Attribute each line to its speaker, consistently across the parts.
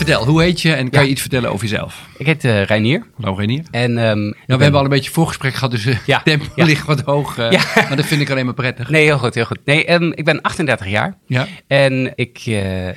Speaker 1: Vertel, hoe heet je en kan je iets vertellen over jezelf?
Speaker 2: Ik heet uh, Reinier.
Speaker 1: Hallo Reinier.
Speaker 2: En, um,
Speaker 1: nou, we hebben al een beetje voorgesprek gehad, dus uh, ja, tempo ja. ligt wat hoog. Uh, ja. Maar dat vind ik alleen maar prettig.
Speaker 2: Nee, heel goed, heel goed. Nee, um, ik ben 38 jaar. Ja. En ik,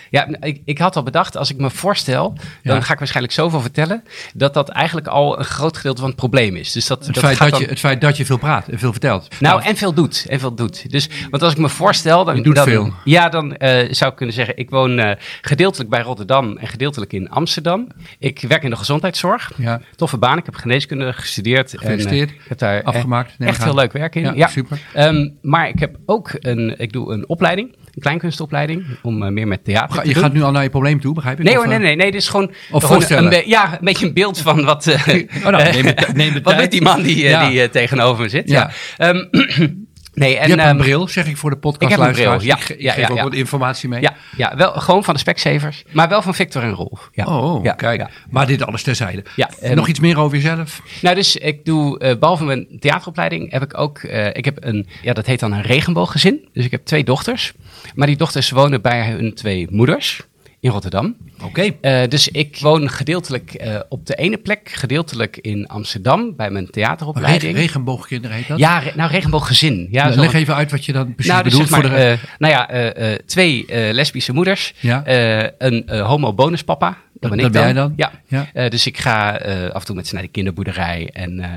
Speaker 2: ja, ik, ik had al bedacht, als ik me voorstel, dan ga ik waarschijnlijk zoveel vertellen, dat dat eigenlijk al een groot gedeelte van het probleem is. Dus dat,
Speaker 1: het,
Speaker 2: dat
Speaker 1: feit dat, dan... je, het feit dat je veel praat en veel vertelt.
Speaker 2: Nou, en veel doet. En veel doet. Dus, want als ik me voorstel, dan...
Speaker 1: Je doet
Speaker 2: dan,
Speaker 1: veel.
Speaker 2: Ja, dan zou ik kunnen zeggen, ik woon gedeeltelijk bij Rotterdam en gedeeltelijk in Amsterdam. Ik werk in de gezondheidszorg. Ja. Toffe baan. Ik heb geneeskunde gestudeerd.
Speaker 1: Gefeliciteerd.
Speaker 2: En, uh, ik heb daar
Speaker 1: afgemaakt.
Speaker 2: Nee, echt heel leuk werk in.
Speaker 1: Ja, ja. super.
Speaker 2: Um, maar ik heb ook een, ik doe een opleiding, een kleinkunstopleiding, om uh, meer met theater
Speaker 1: Ga,
Speaker 2: te
Speaker 1: Je
Speaker 2: doen.
Speaker 1: gaat nu al naar je probleem toe, begrijp ik?
Speaker 2: Nee
Speaker 1: of,
Speaker 2: hoor, nee, nee, nee. Dit is gewoon,
Speaker 1: of
Speaker 2: gewoon een, ja, een beetje een beeld van wat,
Speaker 1: oh, nou, neem het, neem het
Speaker 2: wat doet die man die, ja. die tegenover me zit. Ja. ja. Um, Nee, en,
Speaker 1: je hebt een
Speaker 2: um,
Speaker 1: bril, zeg ik voor de podcast.
Speaker 2: Ik heb een bril, ja.
Speaker 1: Ik, ik
Speaker 2: ja,
Speaker 1: geef
Speaker 2: ja,
Speaker 1: ook
Speaker 2: ja.
Speaker 1: wat informatie mee.
Speaker 2: Ja, ja, wel gewoon van de Specsavers, maar wel van Victor en Rolf. Ja.
Speaker 1: Oh, kijk.
Speaker 2: Ja.
Speaker 1: Maar dit alles terzijde.
Speaker 2: Ja,
Speaker 1: um, Nog iets meer over jezelf?
Speaker 2: Nou, dus ik doe, uh, behalve mijn theateropleiding, heb ik ook, uh, ik heb een, ja, dat heet dan een regenbooggezin. Dus ik heb twee dochters. Maar die dochters wonen bij hun twee moeders in Rotterdam.
Speaker 1: Oké.
Speaker 2: Okay. Uh, dus ik woon gedeeltelijk uh, op de ene plek, gedeeltelijk in Amsterdam bij mijn theateropleiding.
Speaker 1: Regen, regenboogkinderen heet dat?
Speaker 2: Ja, re nou regenbooggezin. Ja,
Speaker 1: nou, leg even uit wat je dan precies
Speaker 2: nou, dus
Speaker 1: bedoelt.
Speaker 2: Zeg maar,
Speaker 1: voor de...
Speaker 2: uh, nou ja, twee lesbische moeders, ja. een homo bonuspapa. Dat ben, ik dan.
Speaker 1: dan?
Speaker 2: Ja.
Speaker 1: ja.
Speaker 2: Uh, dus ik ga uh, af en toe met ze naar de kinderboerderij en uh,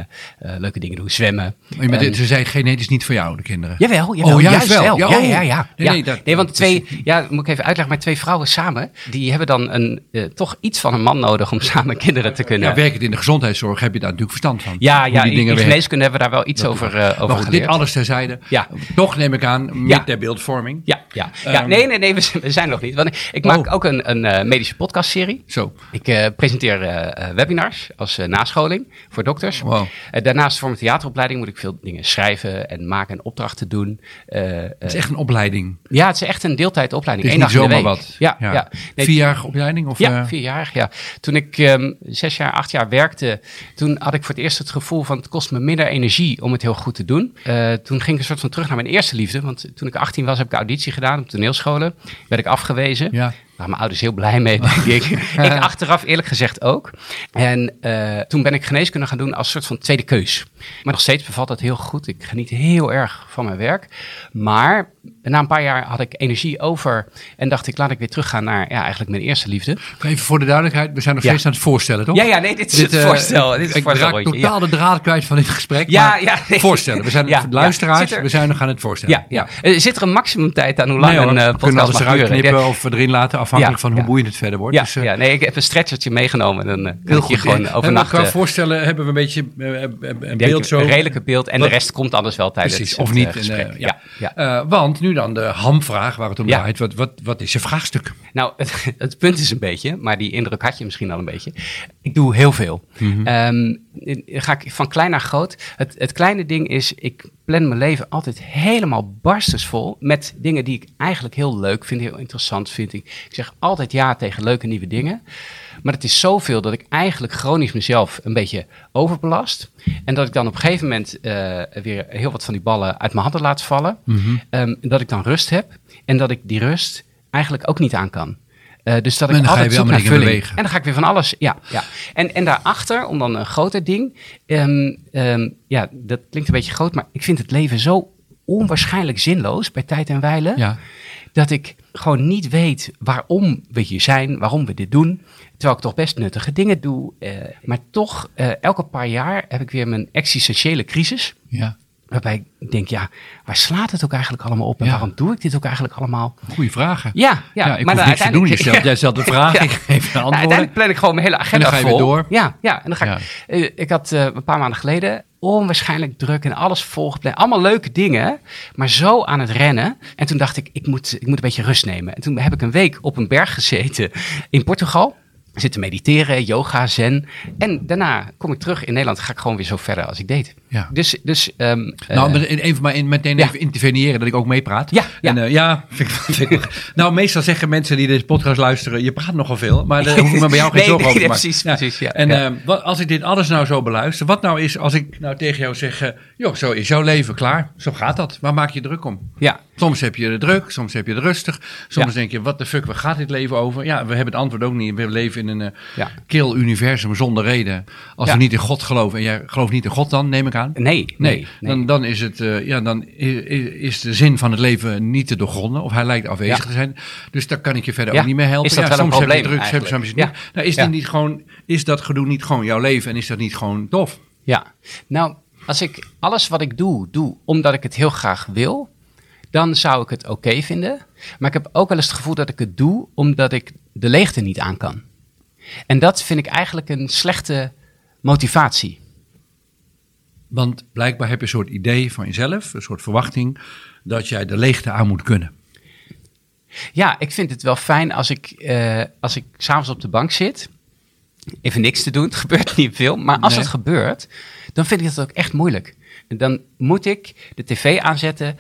Speaker 2: leuke dingen doen, zwemmen.
Speaker 1: Maar bent, ze zijn genetisch niet voor jou, de kinderen?
Speaker 2: Jawel, jawel.
Speaker 1: Oh,
Speaker 2: juist,
Speaker 1: juist
Speaker 2: wel.
Speaker 1: wel.
Speaker 2: Ja, ja, ja.
Speaker 1: Nee,
Speaker 2: ja.
Speaker 1: nee, dat,
Speaker 2: nee want twee, ja, moet ik even uitleggen, maar twee vrouwen samen, die hebben dan een, toch iets van een man nodig om samen kinderen te kunnen.
Speaker 1: Ja, werkend in de gezondheidszorg heb je daar natuurlijk verstand van.
Speaker 2: Ja, ja, die in, in geneeskunde hebben we daar wel iets
Speaker 1: dat
Speaker 2: over, over geleerd.
Speaker 1: Dit alles terzijde.
Speaker 2: Ja.
Speaker 1: Toch neem ik aan, met der beeldvorming.
Speaker 2: Ja, ja. ja um, nee, nee, nee, we, we, zijn nog niet. Want ik maak
Speaker 1: oh.
Speaker 2: ook een, een medische podcastserie.
Speaker 1: Zo.
Speaker 2: Ik uh, presenteer uh, webinars als nascholing voor dokters.
Speaker 1: Wow.
Speaker 2: daarnaast voor mijn theateropleiding moet ik veel dingen schrijven en maken en opdrachten doen.
Speaker 1: het is echt een opleiding.
Speaker 2: Ja, het is echt een deeltijdopleiding. Eén dag in de week.
Speaker 1: wat.
Speaker 2: Ja,
Speaker 1: ja.
Speaker 2: ja.
Speaker 1: Nee, Vierjarige opleiding? Of,
Speaker 2: ja, vierjarig, ja. Toen ik um, zes jaar, acht jaar werkte, toen had ik voor het eerst het gevoel van het kost me minder energie om het heel goed te doen. Uh, toen ging ik een soort van terug naar mijn eerste liefde. Want toen ik 18 was, heb ik auditie gedaan op toneelscholen. Werd ik afgewezen.
Speaker 1: Ja.
Speaker 2: Waar mijn ouders heel blij mee, denk ik. ik achteraf eerlijk gezegd ook. En uh, toen ben ik geneeskunde gaan doen als soort van tweede keus. Maar nog steeds bevalt dat heel goed. Ik geniet heel erg van mijn werk. Maar na een paar jaar had ik energie over en dacht ik, laat ik weer teruggaan naar ja, eigenlijk mijn eerste liefde.
Speaker 1: Even voor de duidelijkheid, we zijn nog steeds ja. aan het voorstellen, toch?
Speaker 2: Ja, ja, nee, dit is dit, het voorstel. Uh, dit is
Speaker 1: ik
Speaker 2: het
Speaker 1: raak totaal
Speaker 2: ja.
Speaker 1: de draad kwijt van dit gesprek.
Speaker 2: Ja, ja. Nee.
Speaker 1: Voorstellen, we zijn ja, luisteraars, er, we zijn nog aan het voorstellen.
Speaker 2: Ja, ja. Uh, zit er een maximumtijd aan hoe lang
Speaker 1: nee, hoor,
Speaker 2: een uh,
Speaker 1: we
Speaker 2: podcast
Speaker 1: alles
Speaker 2: mag
Speaker 1: eruit
Speaker 2: duren?
Speaker 1: knippen of erin laten, afhankelijk van hoe boeiend het verder wordt.
Speaker 2: Ja,
Speaker 1: dus,
Speaker 2: ja, nee, ik heb een stretchertje meegenomen. Dan
Speaker 1: heel
Speaker 2: ik je
Speaker 1: goed.
Speaker 2: gewoon overnachten.
Speaker 1: Qua voorstellen hebben we een beetje een beeld zo.
Speaker 2: Een redelijke beeld en de rest komt anders wel tijdens
Speaker 1: Precies,
Speaker 2: het
Speaker 1: of niet.
Speaker 2: gesprek.
Speaker 1: En, ja. Ja. want nu dan de hamvraag waar het om draait. Wat, wat, wat is je vraagstuk?
Speaker 2: Nou, het, het, punt is een beetje, maar die indruk had je misschien al een beetje. Ik doe heel veel. Mm -hmm. um, ga ik van klein naar groot. Het, het, kleine ding is, ik plan mijn leven altijd helemaal barstensvol met dingen die ik eigenlijk heel leuk vind, heel interessant vind. Ik, ik zeg altijd ja tegen leuke nieuwe dingen. Maar het is zoveel dat ik eigenlijk chronisch mezelf een beetje overbelast. En dat ik dan op een gegeven moment uh, weer heel wat van die ballen uit mijn handen laat vallen. Mm -hmm. um, dat ik dan rust heb en dat ik die rust eigenlijk ook niet aan kan. Uh, dus dat ik altijd zoek naar vulling.
Speaker 1: Bewegen.
Speaker 2: En dan ga ik weer van alles, ja. ja. En, en daarachter, om dan een groter ding. Um, um, ja, dat klinkt een beetje groot, maar ik vind het leven zo onwaarschijnlijk zinloos bij tijd en wijlen.
Speaker 1: Ja.
Speaker 2: Dat ik gewoon niet weet waarom we hier zijn, waarom we dit doen. Terwijl ik toch best nuttige dingen doe. Uh, maar toch, uh, elke paar jaar heb ik weer mijn existentiële crisis.
Speaker 1: Ja.
Speaker 2: Waarbij ik denk, ja, waar slaat het ook eigenlijk allemaal op? En waarom doe ik dit ook eigenlijk allemaal?
Speaker 1: Goeie vragen.
Speaker 2: Ja, ja.
Speaker 1: ja ik maar hoef niks te doen. Je stelt, jij stelt de vraag, ik geef. Nou,
Speaker 2: uiteindelijk plan ik gewoon mijn hele agenda
Speaker 1: en dan ga je
Speaker 2: vol.
Speaker 1: door.
Speaker 2: Ja, ja, en dan ga ik... Uh, ik had uh, een paar maanden geleden onwaarschijnlijk druk en alles volgepland. Allemaal leuke dingen, maar zo aan het rennen. En toen dacht ik, ik moet, ik moet een beetje rust nemen. En toen heb ik een week op een berg gezeten in Portugal zitten mediteren, yoga, zen. En daarna kom ik terug in Nederland, ga ik gewoon weer zo verder als ik deed.
Speaker 1: Ja.
Speaker 2: Dus, dus
Speaker 1: um, nou, uh, even maar in, meteen even interveneren dat ik ook meepraat.
Speaker 2: Ja, ja.
Speaker 1: En, uh, ja vind ik, vind ik, nou, meestal zeggen mensen die deze podcast luisteren, je praat nogal veel, maar daar hoef ik me bij jou geen
Speaker 2: nee,
Speaker 1: zorgen
Speaker 2: nee,
Speaker 1: over
Speaker 2: nee, precies, ja. precies, ja.
Speaker 1: En uh, wat, als ik dit alles nou zo beluister, wat nou is als ik nou tegen jou zeg, joh, zo is jouw leven klaar, zo gaat dat. Waar maak je druk om?
Speaker 2: Ja.
Speaker 1: Soms heb je de druk, soms heb je het rustig, soms denk je, wat de fuck, waar gaat dit leven over? Ja, we hebben het antwoord ook niet. We leven in een
Speaker 2: ja.
Speaker 1: kil universum zonder reden. Als we niet in God geloven, en jij gelooft niet in God dan, neem ik aan?
Speaker 2: Nee, nee. nee.
Speaker 1: Dan, dan, is het, uh, ja, dan is de zin van het leven niet te doorgronden, of hij lijkt afwezig te zijn. Dus daar kan ik je verder ook niet meer helpen.
Speaker 2: Is dat wel
Speaker 1: soms
Speaker 2: een probleem
Speaker 1: heb je druk, soms heb je
Speaker 2: ja.
Speaker 1: Nou, is, dit niet gewoon, is dat gedoe niet gewoon jouw leven en is dat niet gewoon tof?
Speaker 2: Ja, nou, als ik alles wat ik doe, doe omdat ik het heel graag wil, dan zou ik het oké okay vinden. Maar ik heb ook wel eens het gevoel dat ik het doe omdat ik de leegte niet aan kan. En dat vind ik eigenlijk een slechte motivatie.
Speaker 1: Want blijkbaar heb je een soort idee van jezelf, een soort verwachting, dat jij de leegte aan moet kunnen.
Speaker 2: Ja, ik vind het wel fijn als ik, uh, als ik s'avonds op de bank zit, even niks te doen. Het gebeurt niet veel, maar als nee. het gebeurt, dan vind ik het ook echt moeilijk. Dan moet ik de tv aanzetten,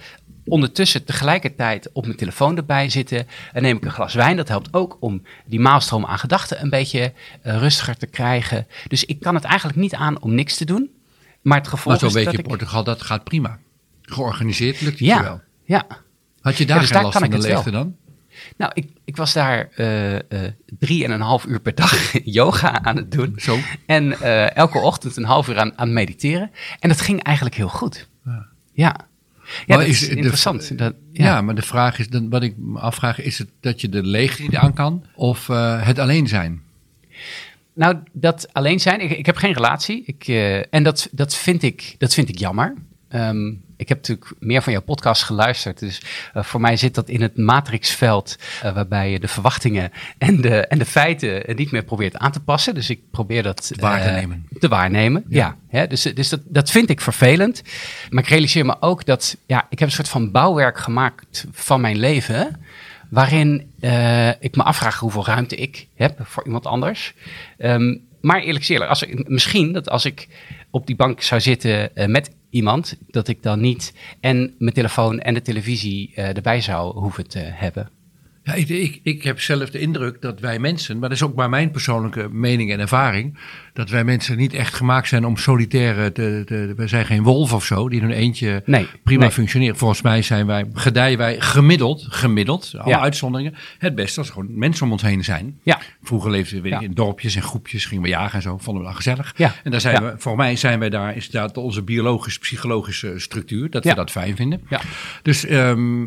Speaker 2: ondertussen tegelijkertijd op mijn telefoon erbij zitten. En neem ik een glas wijn. Dat helpt ook om die maalstroom aan gedachten een beetje uh, rustiger te krijgen. Dus ik kan het eigenlijk niet aan om niks te doen. Maar het gevolg
Speaker 1: maar zo
Speaker 2: is
Speaker 1: weet
Speaker 2: dat
Speaker 1: je,
Speaker 2: ik...
Speaker 1: Portugal, dat gaat prima. Georganiseerd lukt het
Speaker 2: ja,
Speaker 1: je wel.
Speaker 2: Ja.
Speaker 1: Had je daar
Speaker 2: Ja, dus
Speaker 1: geen
Speaker 2: daar
Speaker 1: last van de leegte dan?
Speaker 2: Nou, ik, ik was daar eh eh drie en een half uur per dag yoga aan het doen.
Speaker 1: Zo.
Speaker 2: En eh, elke ochtend een half uur aan, aan mediteren. En dat ging eigenlijk heel goed.
Speaker 1: Ja.
Speaker 2: Ja. Ja,
Speaker 1: Maar
Speaker 2: dat
Speaker 1: is
Speaker 2: is
Speaker 1: de-
Speaker 2: interessant. Dat,
Speaker 1: Ja.
Speaker 2: ja.
Speaker 1: maar de vraag is, dan, wat ik me afvraag, is het dat je de leegte niet aan kan of eh, het alleen zijn?
Speaker 2: Nou, dat alleen zijn. Ik, ik heb geen relatie. Ik, eh, en dat, dat, vind ik, dat vind ik jammer. Ehm, ik heb natuurlijk meer van jouw podcast geluisterd. Dus eh, voor mij zit dat in het matrixveld. eh, waarbij je de verwachtingen en de, en de feiten eh, niet meer probeert aan te passen. Dus ik probeer dat
Speaker 1: Waar te nemen.
Speaker 2: te waarnemen. Ja. hè, dus dus dat, dat vind ik vervelend. Maar ik realiseer me ook dat ja, ik heb een soort van bouwwerk gemaakt van mijn leven. Waarin ik me afvraag hoeveel ruimte ik heb voor iemand anders. Ehm, maar eerlijk eerlijk, als ik, misschien dat als ik op die bank zou zitten eh, met iemand, dat ik dan niet en mijn telefoon en de televisie eh, erbij zou hoeven te hebben.
Speaker 1: Ja, ik, ik, ik heb zelf de indruk dat wij mensen, maar dat is ook maar mijn persoonlijke mening en ervaring, dat wij mensen niet echt gemaakt zijn om solitaire te, te we zijn geen wolf of zo, die in hun eentje
Speaker 2: Nee,
Speaker 1: prima
Speaker 2: nee.
Speaker 1: functioneren. Volgens mij zijn wij, gedijen wij gemiddeld, gemiddeld, alle
Speaker 2: Ja.
Speaker 1: uitzonderingen, het beste als gewoon mensen om ons heen zijn.
Speaker 2: Ja,
Speaker 1: Vroeger leefden we
Speaker 2: Ja.
Speaker 1: in dorpjes en groepjes, gingen we jagen en zo, vonden we dat gezellig.
Speaker 2: Ja.
Speaker 1: En daar zijn we, voor mij zijn wij daar, is dat onze biologisch-psychologische structuur, dat we dat fijn vinden.
Speaker 2: ja,
Speaker 1: Dus ehm,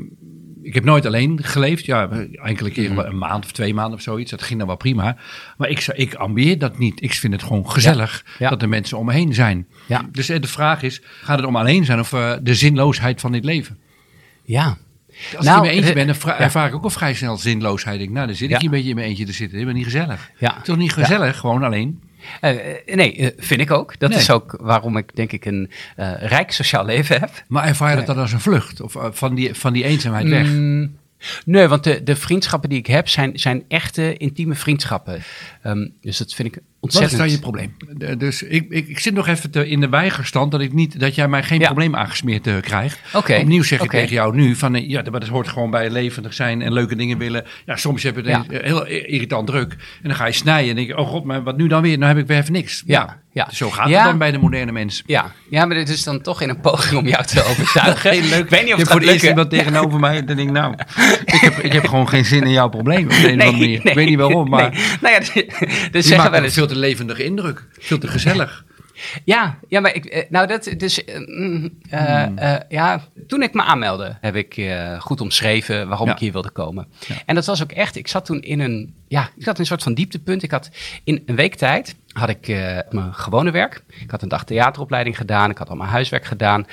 Speaker 1: ik heb nooit alleen geleefd. Ja, enkele keren een maand of twee maanden of zoiets. Dat ging dan wel prima. Maar ik, ik ambieer dat niet. Ik vind het gewoon gezellig
Speaker 2: Ja.
Speaker 1: dat er mensen om me heen zijn.
Speaker 2: Ja.
Speaker 1: Dus eh, de vraag is, gaat het om alleen zijn of eh, de zinloosheid van dit leven?
Speaker 2: ja.
Speaker 1: Als
Speaker 2: Nou,
Speaker 1: ik in mijn eentje
Speaker 2: de-
Speaker 1: ben, dan ervaar ik ook al vrij snel zinloosheid. Ik nou, dan zit ik hier een beetje in mijn eentje te zitten. Dat is niet gezellig.
Speaker 2: Ja.
Speaker 1: Het is toch niet gezellig, gewoon alleen?
Speaker 2: Eh, eh, nee, eh, vind ik ook. Dat
Speaker 1: Nee.
Speaker 2: is ook waarom ik denk ik een rijk sociaal leven heb.
Speaker 1: Maar ervaar je dat dan als een vlucht? Of van die, van die eenzaamheid weg?
Speaker 2: Mm, nee, want de, de vriendschappen die ik heb zijn, zijn echte intieme vriendschappen. Em, dus dat vind ik
Speaker 1: Wat is
Speaker 2: ontzettend...
Speaker 1: dan je probleem? Dus ik, ik, ik zit nog even te, in de weigerstand dat, ik niet, dat jij mij geen
Speaker 2: Ja.
Speaker 1: probleem aangesmeerd eh, krijgt.
Speaker 2: Oké,
Speaker 1: Opnieuw zeg ik tegen jou nu van eh, ja, dat, maar dat hoort gewoon bij levendig zijn en leuke dingen willen. Ja, soms heb je het
Speaker 2: Ja.
Speaker 1: eh, heel irritant druk en dan ga je snijden en denk je, oh god, maar wat nu dan weer? Nou heb ik weer even niks.
Speaker 2: Ja, ja.
Speaker 1: Dus zo gaat
Speaker 2: Ja.
Speaker 1: het dan bij de moderne mens.
Speaker 2: Ja, ja, maar dit is dan toch in een poging om jou te overtuigen.
Speaker 1: Heel leuk.
Speaker 2: Ik weet niet of
Speaker 1: je
Speaker 2: het
Speaker 1: voor het tegenover mij. Dan denk ik, nou, ik heb, ik heb gewoon geen zin in jouw probleem. Op de een of andere manier. ik weet niet waarom, maar
Speaker 2: nee. Nou ja, dus
Speaker 1: je
Speaker 2: zeggen wel
Speaker 1: een
Speaker 2: eens...
Speaker 1: te levendige indruk. Veel te gezellig.
Speaker 2: Ja, ja, maar ik, eh, nou dat, dus, eh, mm, eh,
Speaker 1: Hmm.
Speaker 2: ja, toen ik me aanmeldde, heb ik eh, goed omschreven waarom
Speaker 1: Ja.
Speaker 2: ik hier wilde komen.
Speaker 1: Ja.
Speaker 2: En dat was ook echt, ik zat toen in een, ja, ik zat in een soort van dieptepunt. Ik had in een week tijd, had ik eh, mijn gewone werk. Ik had een dag theateropleiding gedaan, ik had al mijn huiswerk gedaan.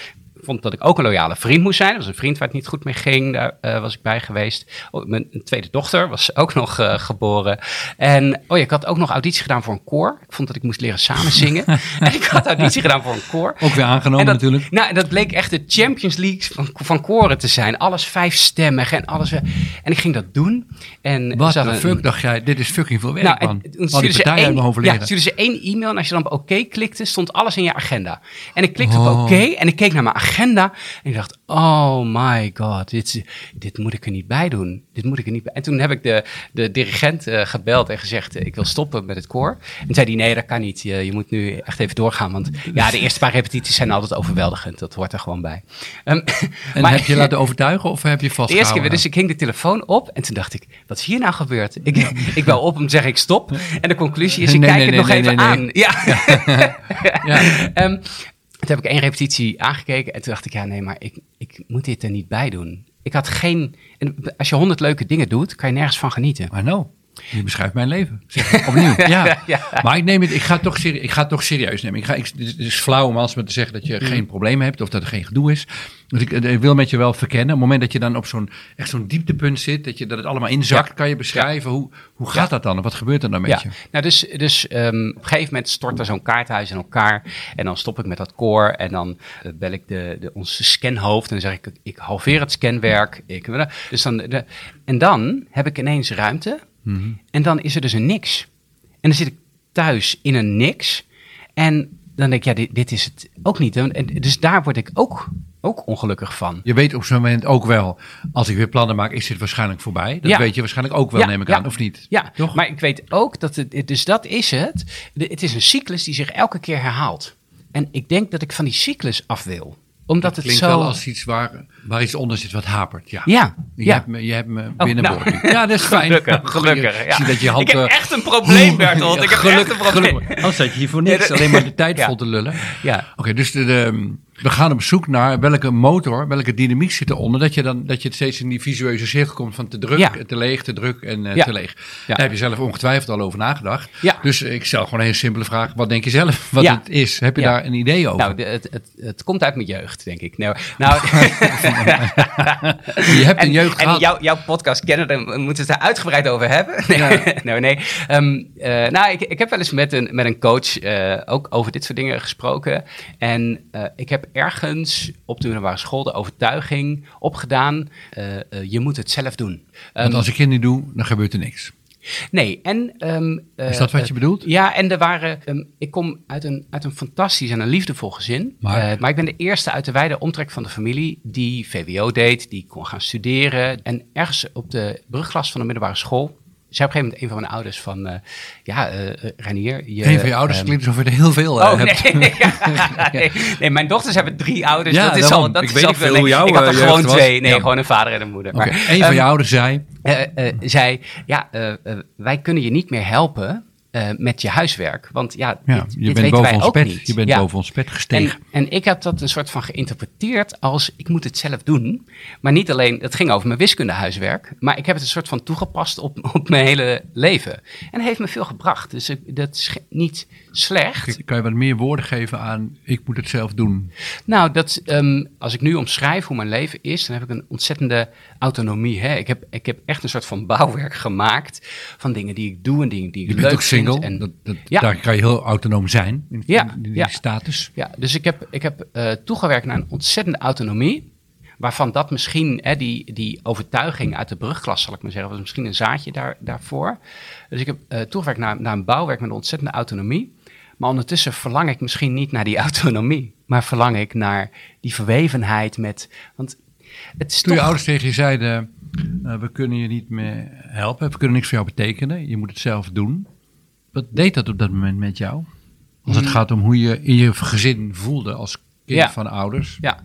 Speaker 2: Vond dat ik ook een loyale vriend moest zijn. Er was een vriend waar het niet goed mee ging, daar eh, was ik bij geweest. Oh, mijn tweede dochter was ook nog uh, geboren. En oh ja, ik had ook nog auditie gedaan voor een koor. Ik vond dat ik moest leren samen zingen. en ik had auditie gedaan voor een koor.
Speaker 1: Ook weer aangenomen
Speaker 2: dat,
Speaker 1: natuurlijk.
Speaker 2: Nou, dat bleek echt de Champions League van, van koren te zijn. Alles vijfstemmig en alles. En ik ging dat doen. En
Speaker 1: Wat de fuck dacht jij? Dit is fucking veel werk,
Speaker 2: nou,
Speaker 1: man.
Speaker 2: En, toen stuurden ze, één, ja, stuurden ze één e-mail en als je dan op oké klikte, stond alles in je agenda. En ik klikte oh. op oké en ik keek naar mijn agenda en ik dacht, oh my god, dit, dit moet ik er niet bij doen. Dit moet ik er niet bij. En toen heb ik de, de dirigent uh, gebeld en gezegd, uh, ik wil stoppen met het koor. En zei hij, nee, dat kan niet. Je, je, moet nu echt even doorgaan, want ja, de eerste paar repetities zijn altijd overweldigend. Dat hoort er gewoon bij. Um,
Speaker 1: en maar, heb je laten overtuigen of heb je vast?
Speaker 2: De eerste keer, dus ik hing de telefoon op en toen dacht ik, wat is hier nou gebeurd? Ik, ik bel op om te zeggen, ik stop. En de conclusie is, ik nee, kijk nee, het nee, nog even aan. Ja. ja. um, toen heb ik één repetitie aangekeken en toen dacht ik, ja nee, maar ik, ik moet dit er niet bij doen. Ik had geen, als je honderd leuke dingen doet, kan je nergens van genieten.
Speaker 1: Maar nou. Je beschrijft mijn leven. Zeg, opnieuw. Ja. ja. Maar ik, neem het, ik, ga het toch serieus, ik ga het toch serieus nemen. Ik ga, ik, het is flauw om alsmaar te zeggen dat je mm. geen probleem hebt of dat er geen gedoe is. Dus ik, ik, wil met je wel verkennen. Op het moment dat je dan op zo'n echt zo'n dieptepunt zit, dat, je, dat het allemaal inzakt, kan je beschrijven. Hoe, hoe gaat dat dan? Wat gebeurt er dan met je?
Speaker 2: Nou, dus, dus um, op een gegeven moment stort er zo'n kaarthuis in elkaar. En dan stop ik met dat koor. En dan uh, bel ik de, de, onze scanhoofd. En dan zeg ik, ik halveer het scanwerk. Ik, dus dan, de, en dan heb ik ineens ruimte Mhm. En dan is er dus een niks. En dan zit ik thuis in een niks. En dan denk ik, ja, dit, dit is het ook niet. En, dus daar word ik ook, ook ongelukkig van.
Speaker 1: Je weet op zo'n moment ook wel, als ik weer plannen maak, is dit waarschijnlijk voorbij. Dat weet je waarschijnlijk ook wel, neem ik aan, of niet?
Speaker 2: Ja, Toch? maar ik weet ook dat het, dus dat is het. Het is een cyclus die zich elke keer herhaalt. En ik denk dat ik van die cyclus af wil omdat
Speaker 1: het,
Speaker 2: het
Speaker 1: zo... wel als iets waar, waar iets onder zit wat hapert. Ja.
Speaker 2: ja
Speaker 1: je,
Speaker 2: ja.
Speaker 1: Hebt me, je hebt me binnenboord. Oh, nou. Ja, dat is fijn.
Speaker 2: Gelukkig, gelukkig. Ja.
Speaker 1: Zie dat je hand,
Speaker 2: ik heb echt een probleem, Bertolt. Ik heb echt een probleem.
Speaker 1: Anders zat je hier voor niks. Alleen maar de tijd vol te lullen.
Speaker 2: Ja.
Speaker 1: Oké, okay, dus de, de we gaan op zoek naar welke motor, welke dynamiek zit eronder. Dat je dan dat je steeds in die visueuze cirkel komt van te druk, ja. te leeg, te druk en uh, ja. te leeg. Daar heb je zelf ongetwijfeld al over nagedacht. Dus ik stel gewoon een hele simpele vraag. Wat denk je zelf wat het is? Heb je daar een idee over?
Speaker 2: Nou, het, het, het, komt uit mijn jeugd, denk ik. Nou, nou
Speaker 1: je hebt een jeugd
Speaker 2: en,
Speaker 1: gehad.
Speaker 2: En jouw podcast kennen, dan moeten we het daar uitgebreid over hebben. Nee, nee. nee. Um, uh, nou, ik, ik heb wel eens met een, met een coach uh, ook over dit soort dingen gesproken. En ik heb ergens op de middelbare school de overtuiging opgedaan, uh, uh, je moet het zelf doen.
Speaker 1: Want als ik het niet doe, dan gebeurt er niks.
Speaker 2: Nee, en... Um,
Speaker 1: uh, is dat wat je bedoelt?
Speaker 2: Ja, en er waren... Um, ik kom uit een, uit een fantastisch en een liefdevol gezin. Maar, uh, maar ik ben de eerste uit de wijde omtrek van de familie die VWO deed, die kon gaan studeren. En ergens op de brugklas van de middelbare school zei op een gegeven moment een van mijn ouders van, uh, ja, uh, Renier. Je,
Speaker 1: een van je ouders um, klinkt alsof je er heel veel uh,
Speaker 2: oh,
Speaker 1: hebt.
Speaker 2: Nee, ja, nee, nee, mijn dochters hebben drie ouders.
Speaker 1: Ja,
Speaker 2: dat is al, dat
Speaker 1: ik
Speaker 2: is
Speaker 1: weet
Speaker 2: al
Speaker 1: niet veel hoe jouw
Speaker 2: Ik had er gewoon
Speaker 1: was.
Speaker 2: twee. Nee,
Speaker 1: ja.
Speaker 2: gewoon een vader en een moeder.
Speaker 1: Okay.
Speaker 2: Maar,
Speaker 1: een van um, je ouders zei...
Speaker 2: zei, ja, wij kunnen je niet meer helpen uh, met je huiswerk. Want ja,
Speaker 1: ja
Speaker 2: dit,
Speaker 1: je
Speaker 2: dit
Speaker 1: bent boven ons pet.
Speaker 2: Niet.
Speaker 1: Je bent
Speaker 2: ja.
Speaker 1: boven ons pet gestegen.
Speaker 2: En, en, ik heb dat een soort van geïnterpreteerd als ik moet het zelf doen. Maar niet alleen, het ging over mijn wiskundehuiswerk. Maar ik heb het een soort van toegepast op, op mijn hele leven. En heeft me veel gebracht. Dus ik, dat is niet slecht.
Speaker 1: Kan je wat meer woorden geven aan ik moet het zelf doen?
Speaker 2: Nou, dat, um, als ik nu omschrijf hoe mijn leven is, dan heb ik een ontzettende autonomie. Hè? Ik, heb, ik heb echt een soort van bouwwerk gemaakt van dingen die ik doe en dingen die ik
Speaker 1: je
Speaker 2: leuk
Speaker 1: bent ook single.
Speaker 2: vind.
Speaker 1: En dat, dat, ja. Daar kan je heel autonoom zijn in,
Speaker 2: ja.
Speaker 1: in die
Speaker 2: ja.
Speaker 1: status.
Speaker 2: Ja, dus ik heb, ik heb uh, toegewerkt naar een ontzettende autonomie. Waarvan dat misschien, hè, die, die overtuiging uit de brugklas, zal ik maar zeggen, was misschien een zaadje daar, daarvoor. Dus ik heb uh, toegewerkt naar, naar een bouwwerk met een ontzettende autonomie. Maar ondertussen verlang ik misschien niet naar die autonomie, maar verlang ik naar die verwevenheid met. Want het is
Speaker 1: Toen
Speaker 2: toch...
Speaker 1: je ouders tegen je zeiden: uh, We kunnen je niet meer helpen, we kunnen niks voor jou betekenen, je moet het zelf doen. Wat deed dat op dat moment met jou? Als het mm. gaat om hoe je in je gezin voelde als kind
Speaker 2: ja.
Speaker 1: van ouders.
Speaker 2: Ja.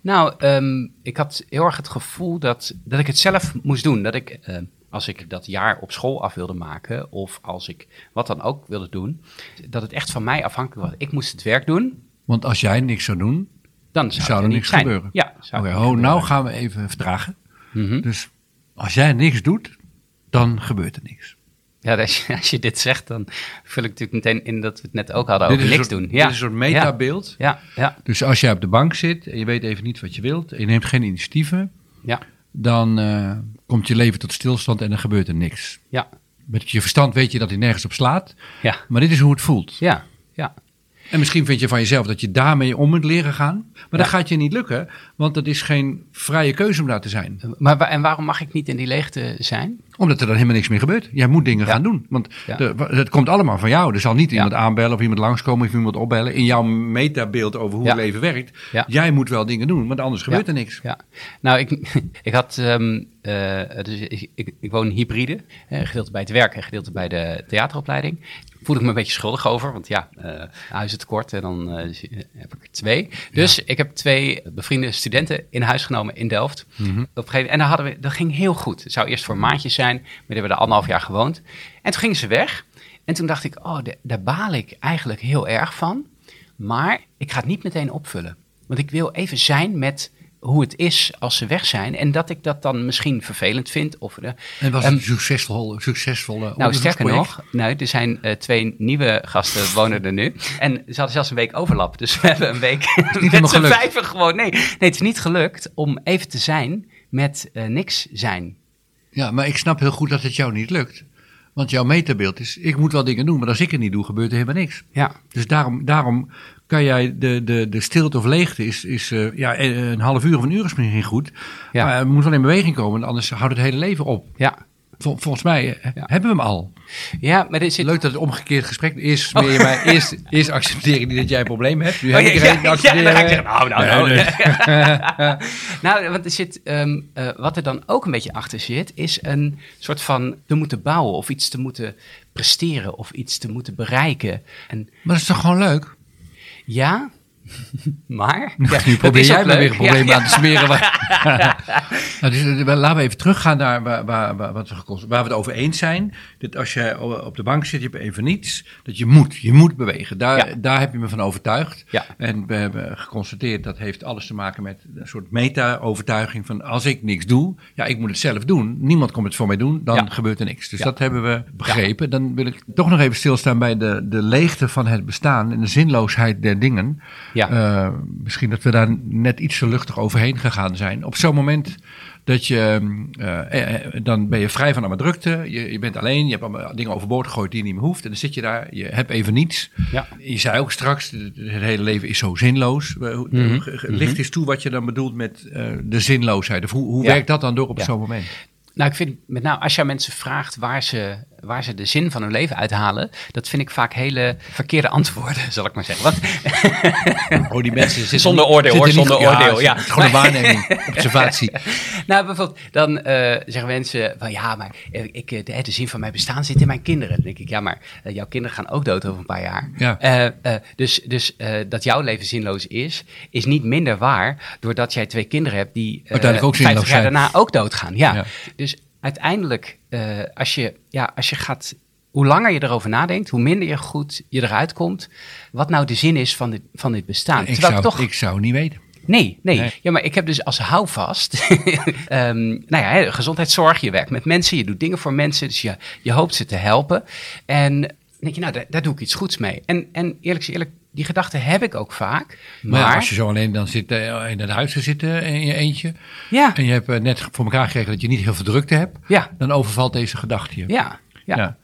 Speaker 2: Nou, um, ik had heel erg het gevoel dat, dat ik het zelf moest doen. Dat ik, uh, als ik dat jaar op school af wilde maken, of als ik wat dan ook wilde doen, dat het echt van mij afhankelijk was. Ik moest het werk doen.
Speaker 1: Want als jij niks zou doen,
Speaker 2: dan zou,
Speaker 1: zou er niks
Speaker 2: zijn.
Speaker 1: gebeuren.
Speaker 2: Ja,
Speaker 1: zou okay, oh, nou gaan we even vertragen. Mm -hmm. Dus als jij niks doet, dan gebeurt er niks.
Speaker 2: Ja, als je, als je dit zegt, dan vul ik natuurlijk meteen in dat we het net ook hadden
Speaker 1: Dit
Speaker 2: over niks
Speaker 1: soort-
Speaker 2: doen.
Speaker 1: Dit
Speaker 2: Ja,
Speaker 1: is een soort metabeeld.
Speaker 2: ja, ja,
Speaker 1: Dus als jij op de bank zit en je weet even niet wat je wilt en je neemt geen initiatieven,
Speaker 2: ja,
Speaker 1: dan eh, komt je leven tot stilstand en dan gebeurt er niks.
Speaker 2: ja,
Speaker 1: Met je verstand weet je dat hij nergens op slaat,
Speaker 2: ja,
Speaker 1: maar dit is hoe het voelt.
Speaker 2: ja, ja.
Speaker 1: En misschien vind je van jezelf dat je daarmee om moet leren gaan, maar dat
Speaker 2: Ja.
Speaker 1: gaat je niet lukken, want dat is geen vrije keuze om daar te zijn.
Speaker 2: Maar en waarom mag ik niet in die leegte zijn?
Speaker 1: Omdat er dan helemaal niks meer gebeurt. Jij moet dingen
Speaker 2: Ja.
Speaker 1: gaan doen. Want
Speaker 2: Ja.
Speaker 1: de- het komt allemaal van jou. Er zal niet iemand aanbellen of iemand langskomen of iemand opbellen. In jouw metabeeld over hoe het leven werkt. Jij moet wel dingen doen, want anders gebeurt er niks.
Speaker 2: Ja, nou, ik, ik had, ehm, eh, dus ik, ik, ik woon hybride, eh, gedeelte bij het werk en gedeelte bij de theateropleiding. Voel ik me een beetje schuldig over, want ja, eh huizen tekort en dan eh, heb ik er twee. Dus ik heb twee bevriende studenten in huis genomen in Delft. Op een gegeven moment, en dan hadden we, dat ging heel goed. Het zou eerst voor maandjes zijn, maar die hebben er anderhalf jaar gewoond. En toen gingen ze weg. En toen dacht ik, oh, de- daar baal ik eigenlijk heel erg van. Maar ik ga het niet meteen opvullen. Want ik wil even zijn met hoe het is als ze weg zijn. En dat ik dat dan misschien vervelend vind. Of, eh,
Speaker 1: En was het een succesvol, succesvolle
Speaker 2: nou, sterker nog, nou, er zijn eh, twee nieuwe gasten wonen er nu. En ze hadden zelfs een week overlap. Dus we hebben een week met z'n vijven gewoon... Nee, nee, het is niet gelukt om even te zijn met eh, niks zijn.
Speaker 1: Ja, maar ik snap heel goed dat het jou niet lukt. Want jouw metabeeld is, ik moet wel dingen doen, maar als ik het niet doe, gebeurt er helemaal niks.
Speaker 2: Ja,
Speaker 1: Dus daarom, daarom kan jij de, de, de stilte of leegte is, is eh, ja, een half uur of een uur is misschien goed.
Speaker 2: Ja.
Speaker 1: Maar het moet wel in beweging komen, anders houdt het hele leven op.
Speaker 2: ja.
Speaker 1: Vol- volgens mij eh, hebben we hem al.
Speaker 2: Ja, maar er zit...
Speaker 1: Leuk dat het omgekeerd gesprek is. Smeer je mij eerst, eerst accepteer je niet dat jij een probleem hebt. Nu
Speaker 2: Oh,
Speaker 1: heb
Speaker 2: ja,
Speaker 1: ik er
Speaker 2: ja,
Speaker 1: een,
Speaker 2: ja,
Speaker 1: accepteer
Speaker 2: dan ga ik
Speaker 1: je-
Speaker 2: zeggen, nou, nou, nou.
Speaker 1: nee.
Speaker 2: nou, want er zit, ehm, eh, wat er dan ook een beetje achter zit, is een soort van te moeten bouwen of iets te moeten presteren of iets te moeten bereiken. En
Speaker 1: Maar dat is toch gewoon leuk?
Speaker 2: Ja, maar.
Speaker 1: Ja, nu probeer jij me weer een probleem
Speaker 2: Ja,
Speaker 1: aan te smeren. waar- nou, dus, eh, laten we even teruggaan naar waar, waar, waar, wat we waar we het over eens zijn. Dat als je op de bank zit, je hebt even niets. Dat je moet, je moet bewegen. Daar,
Speaker 2: Ja.
Speaker 1: daar heb je me van overtuigd. En we hebben geconstateerd dat heeft alles te maken met een soort meta-overtuiging van als ik niks doe, ja, ik moet het zelf doen. Niemand komt het voor mij doen, dan gebeurt er niks. Dus dat hebben we begrepen. Dan wil ik toch nog even stilstaan bij de, de leegte van het bestaan en de zinloosheid der dingen.
Speaker 2: Ja.
Speaker 1: Eh, misschien dat we daar net iets te luchtig overheen gegaan zijn. Op zo'n moment dat je, eh, eh, dan ben je vrij van allemaal drukte. Je, je bent alleen, je hebt allemaal dingen overboord gegooid die je niet meer hoeft. En dan zit je daar, je hebt even niets.
Speaker 2: Ja.
Speaker 1: Je zei ook straks, het hele leven is zo zinloos. Eh,
Speaker 2: Mhm.
Speaker 1: ge- Licht eens toe wat je dan bedoelt met eh, de zinloosheid. Of hoe, hoe
Speaker 2: Ja.
Speaker 1: werkt dat dan door op
Speaker 2: Ja.
Speaker 1: zo'n moment?
Speaker 2: Nou, ik vind met name als je aan mensen vraagt waar ze, waar ze de zin van hun leven uithalen, dat vind ik vaak hele verkeerde antwoorden, zal ik maar zeggen. Wat?
Speaker 1: Oh, die mensen zitten
Speaker 2: Zonder oordeel, hoor,
Speaker 1: niet-
Speaker 2: zonder oordeel, ja.
Speaker 1: Gewoon een waarneming, observatie.
Speaker 2: nou, bijvoorbeeld, dan eh, zeggen mensen van ja, maar eh, ik, eh, de, de zin van mijn bestaan zit in mijn kinderen. Dan denk ik, ja, maar jouw kinderen gaan ook dood over een paar jaar.
Speaker 1: Ja.
Speaker 2: Dus dus dat jouw leven zinloos is, is niet minder waar doordat jij twee kinderen hebt die
Speaker 1: Uiteindelijk ook
Speaker 2: 50
Speaker 1: zinloos
Speaker 2: jaar daarna ook doodgaan. Ja.
Speaker 1: Ja.
Speaker 2: Dus uiteindelijk, eh, als, je, ja, als je gaat, hoe langer je erover nadenkt, hoe minder je goed je eruit komt, wat nou de zin is van dit, van dit bestaan.
Speaker 1: Ik
Speaker 2: Terwijl
Speaker 1: zou,
Speaker 2: toch
Speaker 1: ik zou niet weten.
Speaker 2: Nee, nee,
Speaker 1: Nee.
Speaker 2: Ja, maar ik heb dus als houvast. ehm nou ja, gezondheidszorg. Je werkt met mensen, je doet dingen voor mensen. Dus je, je hoopt ze te helpen. En denk je, nou, daar, daar doe ik iets goeds mee. En, en eerlijk eerlijk, die gedachte heb ik ook vaak.
Speaker 1: Maar, als je zo alleen dan zit eh, in het huis te zitten in je eentje.
Speaker 2: ja,
Speaker 1: En je hebt eh, net voor elkaar gekregen dat je niet heel veel drukte hebt.
Speaker 2: ja,
Speaker 1: Dan overvalt deze gedachte je.
Speaker 2: ja, ja.
Speaker 1: Ja.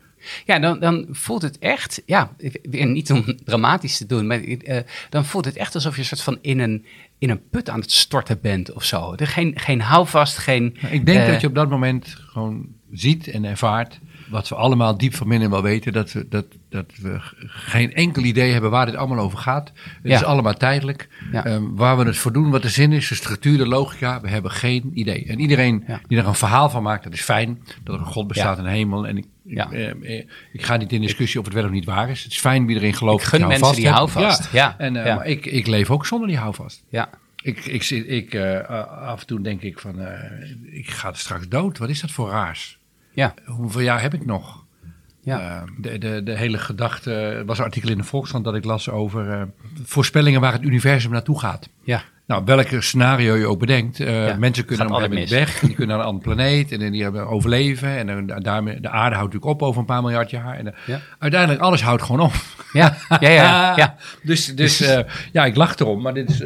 Speaker 2: Ja, dan, dan voelt het echt, ja, weer niet om dramatisch te doen, maar eh, dan voelt het echt alsof je een soort van in een, in een put aan het storten bent of zo. Er geen, geen houvast, geen...
Speaker 1: Maar Ik denk dat je op dat moment gewoon ziet en ervaart. Wat we allemaal diep van binnen wel weten. Dat we, dat, dat we geen enkel idee hebben waar dit allemaal over gaat. Het
Speaker 2: Ja.
Speaker 1: is allemaal tijdelijk.
Speaker 2: Ja.
Speaker 1: Ehm, waar we het voor doen, wat de zin is, de structuur, de logica. We hebben geen idee. En iedereen
Speaker 2: Ja.
Speaker 1: die er een verhaal van maakt, dat is fijn. Dat er een God bestaat in de hemel. En ik,
Speaker 2: Ja.
Speaker 1: eh, ik ga niet in discussie of het wel of niet waar is. Het is fijn wie erin gelooft.
Speaker 2: Ik gun mensen die
Speaker 1: houvast.
Speaker 2: Ja.
Speaker 1: En, eh. Maar ik, ik leef ook zonder die houvast.
Speaker 2: Ja,
Speaker 1: Ik, ik, ik, eh, af en toe denk ik van, ik ga straks dood. Wat is dat voor raars?
Speaker 2: ja,
Speaker 1: Hoeveel jaar heb ik nog?
Speaker 2: Ja.
Speaker 1: Eh, de, de, de hele gedachte, er was een artikel in de Volkskrant dat ik las over eh, voorspellingen waar het universum naartoe gaat.
Speaker 2: ja.
Speaker 1: Nou, welke scenario je ook bedenkt. Uh,
Speaker 2: Ja,
Speaker 1: mensen kunnen op een weg. Die kunnen naar een andere planeet. En, die hebben overleven. En dan daarmee, de aarde houdt natuurlijk op over een paar miljard jaar. En,
Speaker 2: Ja.
Speaker 1: Uiteindelijk, alles houdt gewoon op.
Speaker 2: Ja, ja, ja. ja.
Speaker 1: Dus, dus ja, ik lach erom. Maar dit is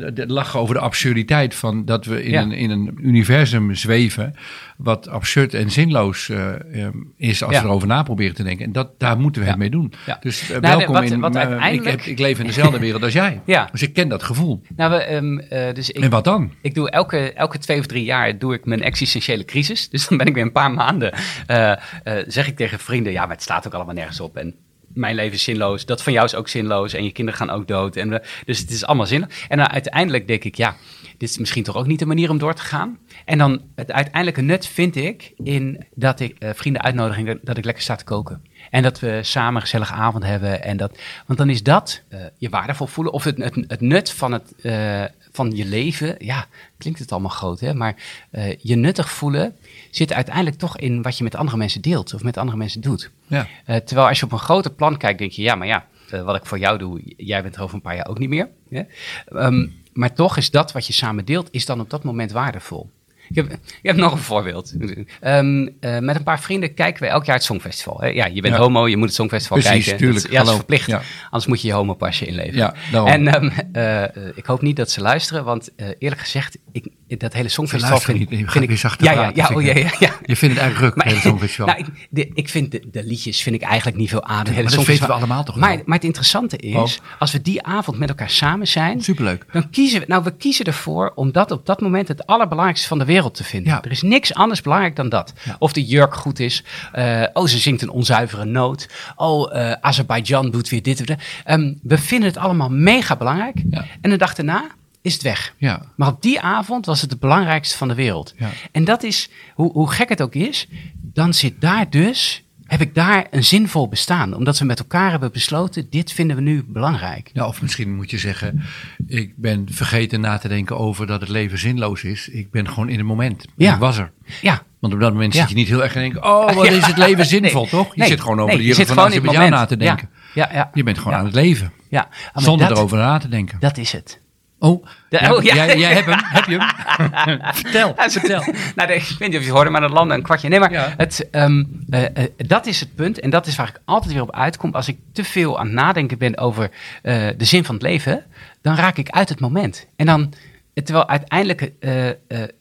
Speaker 1: het lachen over de absurditeit van dat we in,
Speaker 2: Ja.
Speaker 1: een, in een universum zweven. Wat absurd en zinloos eh, eh, is als
Speaker 2: Ja.
Speaker 1: we erover na proberen te denken. En dat, daar moeten we het mee doen. Dus eh,
Speaker 2: Nou,
Speaker 1: welkom
Speaker 2: wat-
Speaker 1: in.
Speaker 2: wat
Speaker 1: eh,
Speaker 2: uiteindelijk-
Speaker 1: ik, heb, ik leef in dezelfde wereld als jij. Dus ik ken dat gevoel.
Speaker 2: Nou, we, ehm, eh, dus ik,
Speaker 1: en wat dan?
Speaker 2: Ik doe elke, elke twee of drie jaar doe ik mijn existentiële crisis. Dus dan ben ik weer een paar maanden. zeg ik tegen vrienden: ja, maar het staat ook allemaal nergens op. En mijn leven is zinloos. Dat van jou is ook zinloos. En je kinderen gaan ook dood. En, dus het is allemaal zinloos. En dan uiteindelijk denk ik: ja, dit is misschien toch ook niet de manier om door te gaan. En dan het uiteindelijke nut vind ik in dat ik eh, vrienden uitnodigen dat ik lekker sta te koken. En dat we samen een gezellige avond hebben. En dat, want dan is dat eh, je waardevol voelen. Of het, het, het nut van, het, eh, van je leven. Ja, klinkt het allemaal groot, hè? Maar eh, je nuttig voelen zit uiteindelijk toch in wat je met andere mensen deelt. Of met andere mensen doet.
Speaker 1: Ja.
Speaker 2: Eh, terwijl als je op een groter plan kijkt, denk je, ja, maar ja, eh, wat ik voor jou doe, jij bent er over een paar jaar ook niet meer. Hè? Ehm, maar toch is dat wat je samen deelt, is dan op dat moment waardevol. Ik heb, ik heb nog een voorbeeld. Ehm, eh, met een paar vrienden kijken we elk jaar het Songfestival. Hè? Ja, je bent
Speaker 1: Ja.
Speaker 2: homo, je moet het Songfestival
Speaker 1: Precies,
Speaker 2: kijken.
Speaker 1: tuurlijk.
Speaker 2: Dat, is- ja, dat is verplicht.
Speaker 1: Ja.
Speaker 2: Anders moet je je homopasje inleveren.
Speaker 1: Ja, daarom.
Speaker 2: En ehm, eh, eh, ik hoop niet dat ze luisteren, want eh, eerlijk gezegd, ik, dat hele Songfestival vind,
Speaker 1: niet. Je
Speaker 2: vind ik...
Speaker 1: zachter
Speaker 2: ja, ja, ja,
Speaker 1: vind
Speaker 2: oh, ja, ja, ja.
Speaker 1: Je vindt het eigenlijk ruk, het hele Songfestival.
Speaker 2: Nou, ik, de, ik vind de, de liedjes vind ik eigenlijk niet veel aan. Het hele
Speaker 1: maar dat weten we allemaal toch
Speaker 2: maar,
Speaker 1: wel?
Speaker 2: maar het interessante is,
Speaker 1: Oh.
Speaker 2: als we die avond met elkaar samen zijn,
Speaker 1: Superleuk.
Speaker 2: dan kiezen we, nou, we kiezen ervoor om dat op dat moment het allerbelangrijkste van de wereld te vinden.
Speaker 1: Ja.
Speaker 2: Er is niks anders belangrijk dan dat. Of de jurk goed is. eh, oh, ze zingt een onzuivere noot. Oh, eh Azerbeidzjan doet weer dit. Ehm, we vinden het allemaal mega belangrijk. En de dag daarna is het weg.
Speaker 1: Ja.
Speaker 2: Maar op die avond was het het belangrijkste van de wereld.
Speaker 1: Ja.
Speaker 2: En dat is, hoe, hoe gek het ook is, dan zit daar dus, heb ik daar een zinvol bestaan. Omdat we met elkaar hebben besloten, dit vinden we nu belangrijk.
Speaker 1: Ja, of misschien moet je zeggen, ik ben vergeten na te denken over dat het leven zinloos is. Ik ben gewoon in het moment.
Speaker 2: Ja.
Speaker 1: Ik was er.
Speaker 2: Ja,
Speaker 1: Want op dat moment
Speaker 2: Ja.
Speaker 1: zit je niet heel erg te denken, oh, wat is het leven zinvol,
Speaker 2: Nee.
Speaker 1: toch? Je
Speaker 2: Nee.
Speaker 1: zit gewoon over
Speaker 2: Nee,
Speaker 1: de
Speaker 2: je zit
Speaker 1: van
Speaker 2: gewoon in het
Speaker 1: Azerbeidzjan na te denken.
Speaker 2: Ja, ja.
Speaker 1: Je bent gewoon aan het leven.
Speaker 2: ja. Maar
Speaker 1: Zonder
Speaker 2: dat,
Speaker 1: erover na te denken.
Speaker 2: Dat is het.
Speaker 1: Oh,
Speaker 2: oh, ja.
Speaker 1: jij, jij hebt hem. Heb je hem? vertel, vertel.
Speaker 2: nou, ik weet niet of je het hoorde, maar dat landde een kwartje. Nee, maar
Speaker 1: Ja.
Speaker 2: het, ehm, eh, eh, dat is het punt. En dat is waar ik altijd weer op uitkom. Als ik te veel aan het nadenken ben over eh, de zin van het leven, dan raak ik uit het moment. En dan, terwijl uiteindelijk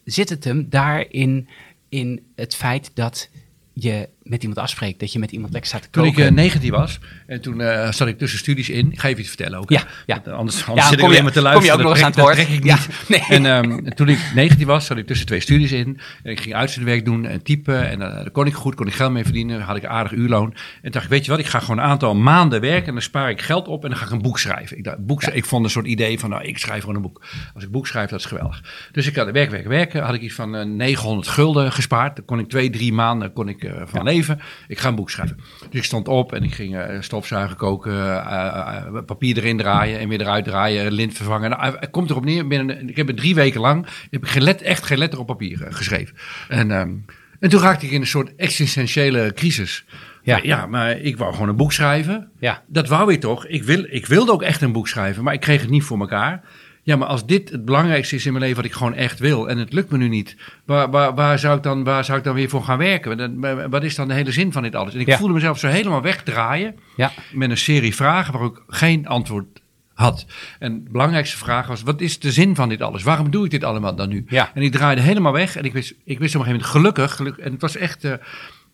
Speaker 2: zit het hem daarin in het feit dat je met iemand afspreekt, dat je met iemand lekker staat te
Speaker 1: Toen
Speaker 2: koken.
Speaker 1: ik eh, 19 was, en toen eh, zat ik tussen studies in. Ik ga even iets vertellen ook. hè?
Speaker 2: Ja, ja.
Speaker 1: Want Anders,
Speaker 2: Ja,
Speaker 1: anders zit ik
Speaker 2: kom je-
Speaker 1: alleen maar te
Speaker 2: kom je
Speaker 1: luisteren.
Speaker 2: ook nog eens aan het
Speaker 1: trek ik niet.
Speaker 2: Ja, nee.
Speaker 1: En ehm, toen ik 19 was, zat ik tussen twee studies in. En ik ging uitzendwerk doen en typen. En eh, daar kon ik goed, kon ik geld mee verdienen. Had ik een aardig uurloon. En dacht ik, weet je wat, ik ga gewoon een aantal maanden werken. En dan spaar ik geld op en dan ga ik een boek schrijven. Ik, dacht, boek, ik vond een soort idee van, nou, ik schrijf gewoon een boek. Als ik boek schrijf, dat is geweldig. Dus ik had werk, werk, werken. Had ik iets van eh, 900 gulden gespaard. Daar kon ik twee, drie maanden kon ik, eh, van leven. Ik ga een boek schrijven. Dus ik stond op en ik ging eh, stofzuigen, koken, eh, eh, papier erin draaien en weer eruit draaien, lint vervangen. Nou, het komt erop neer, binnen, ik heb het drie weken lang, heb ik geen let, echt geen letter op papier geschreven. En, ehm, en toen raakte ik in een soort existentiële crisis.
Speaker 2: Ja.
Speaker 1: Ja. ja, maar ik wou gewoon een boek schrijven.
Speaker 2: Ja.
Speaker 1: Dat wou ik toch. Ik, wil, ik wilde ook echt een boek schrijven, maar ik kreeg het niet voor elkaar. Ja, maar als dit het belangrijkste is in mijn leven wat ik gewoon echt wil en het lukt me nu niet, waar, waar, waar, zou, ik dan, waar zou ik dan weer voor gaan werken? Wat is dan de hele zin van dit alles? En ik
Speaker 2: Ja.
Speaker 1: voelde mezelf zo helemaal wegdraaien
Speaker 2: Ja.
Speaker 1: met een serie vragen waar ik geen antwoord had. En de belangrijkste vraag was, wat is de zin van dit alles? Waarom doe ik dit allemaal dan nu?
Speaker 2: Ja.
Speaker 1: En ik draaide helemaal weg en ik wist, ik wist op een gegeven moment gelukkig, gelukkig en het was echt... eh,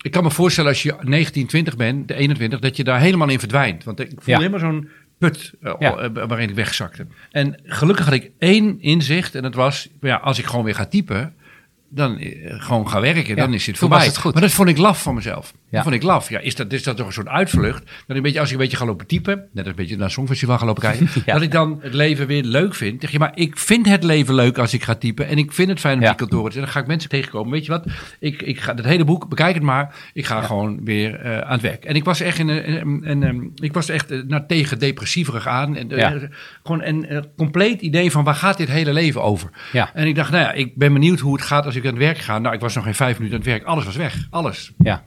Speaker 1: ik kan me voorstellen als je 19, 20 bent, de 21, dat je daar helemaal in verdwijnt. Want ik voelde
Speaker 2: Ja.
Speaker 1: helemaal zo'n put eh,
Speaker 2: Ja.
Speaker 1: eh, waarin ik wegzakte. En gelukkig had ik één inzicht en dat was, ja, als ik gewoon weer ga typen, dan eh, gewoon ga werken, dan is dit
Speaker 2: toen
Speaker 1: voorbij.
Speaker 2: het goed.
Speaker 1: Maar dat vond ik laf van mezelf.
Speaker 2: Ja.
Speaker 1: Dat vond ik laf. Ja, is, dat, is dat toch een soort uitvlucht? Dat een beetje, als ik een beetje ga lopen typen, net als een beetje naar een songfestival ga lopen kijken,
Speaker 2: Ja.
Speaker 1: dat ik dan het leven weer leuk vind. Zeg je, maar ik vind het leven leuk als ik ga typen en ik vind het fijn om die kantoren te zitten. Dan ga ik mensen tegenkomen. Weet je wat? Ik, ik ga het hele boek, bekijk het maar. Ik ga gewoon weer eh, aan het werk. En ik was echt in een, een, ik was echt naar tegen depressieverig aan. En, gewoon een, compleet idee van waar gaat dit hele leven over? En ik dacht, nou ja, ik ben benieuwd hoe het gaat als ik aan het werk ga. Nou, ik was nog geen vijf minuten aan het werk. Alles was weg. Alles.
Speaker 2: Ja.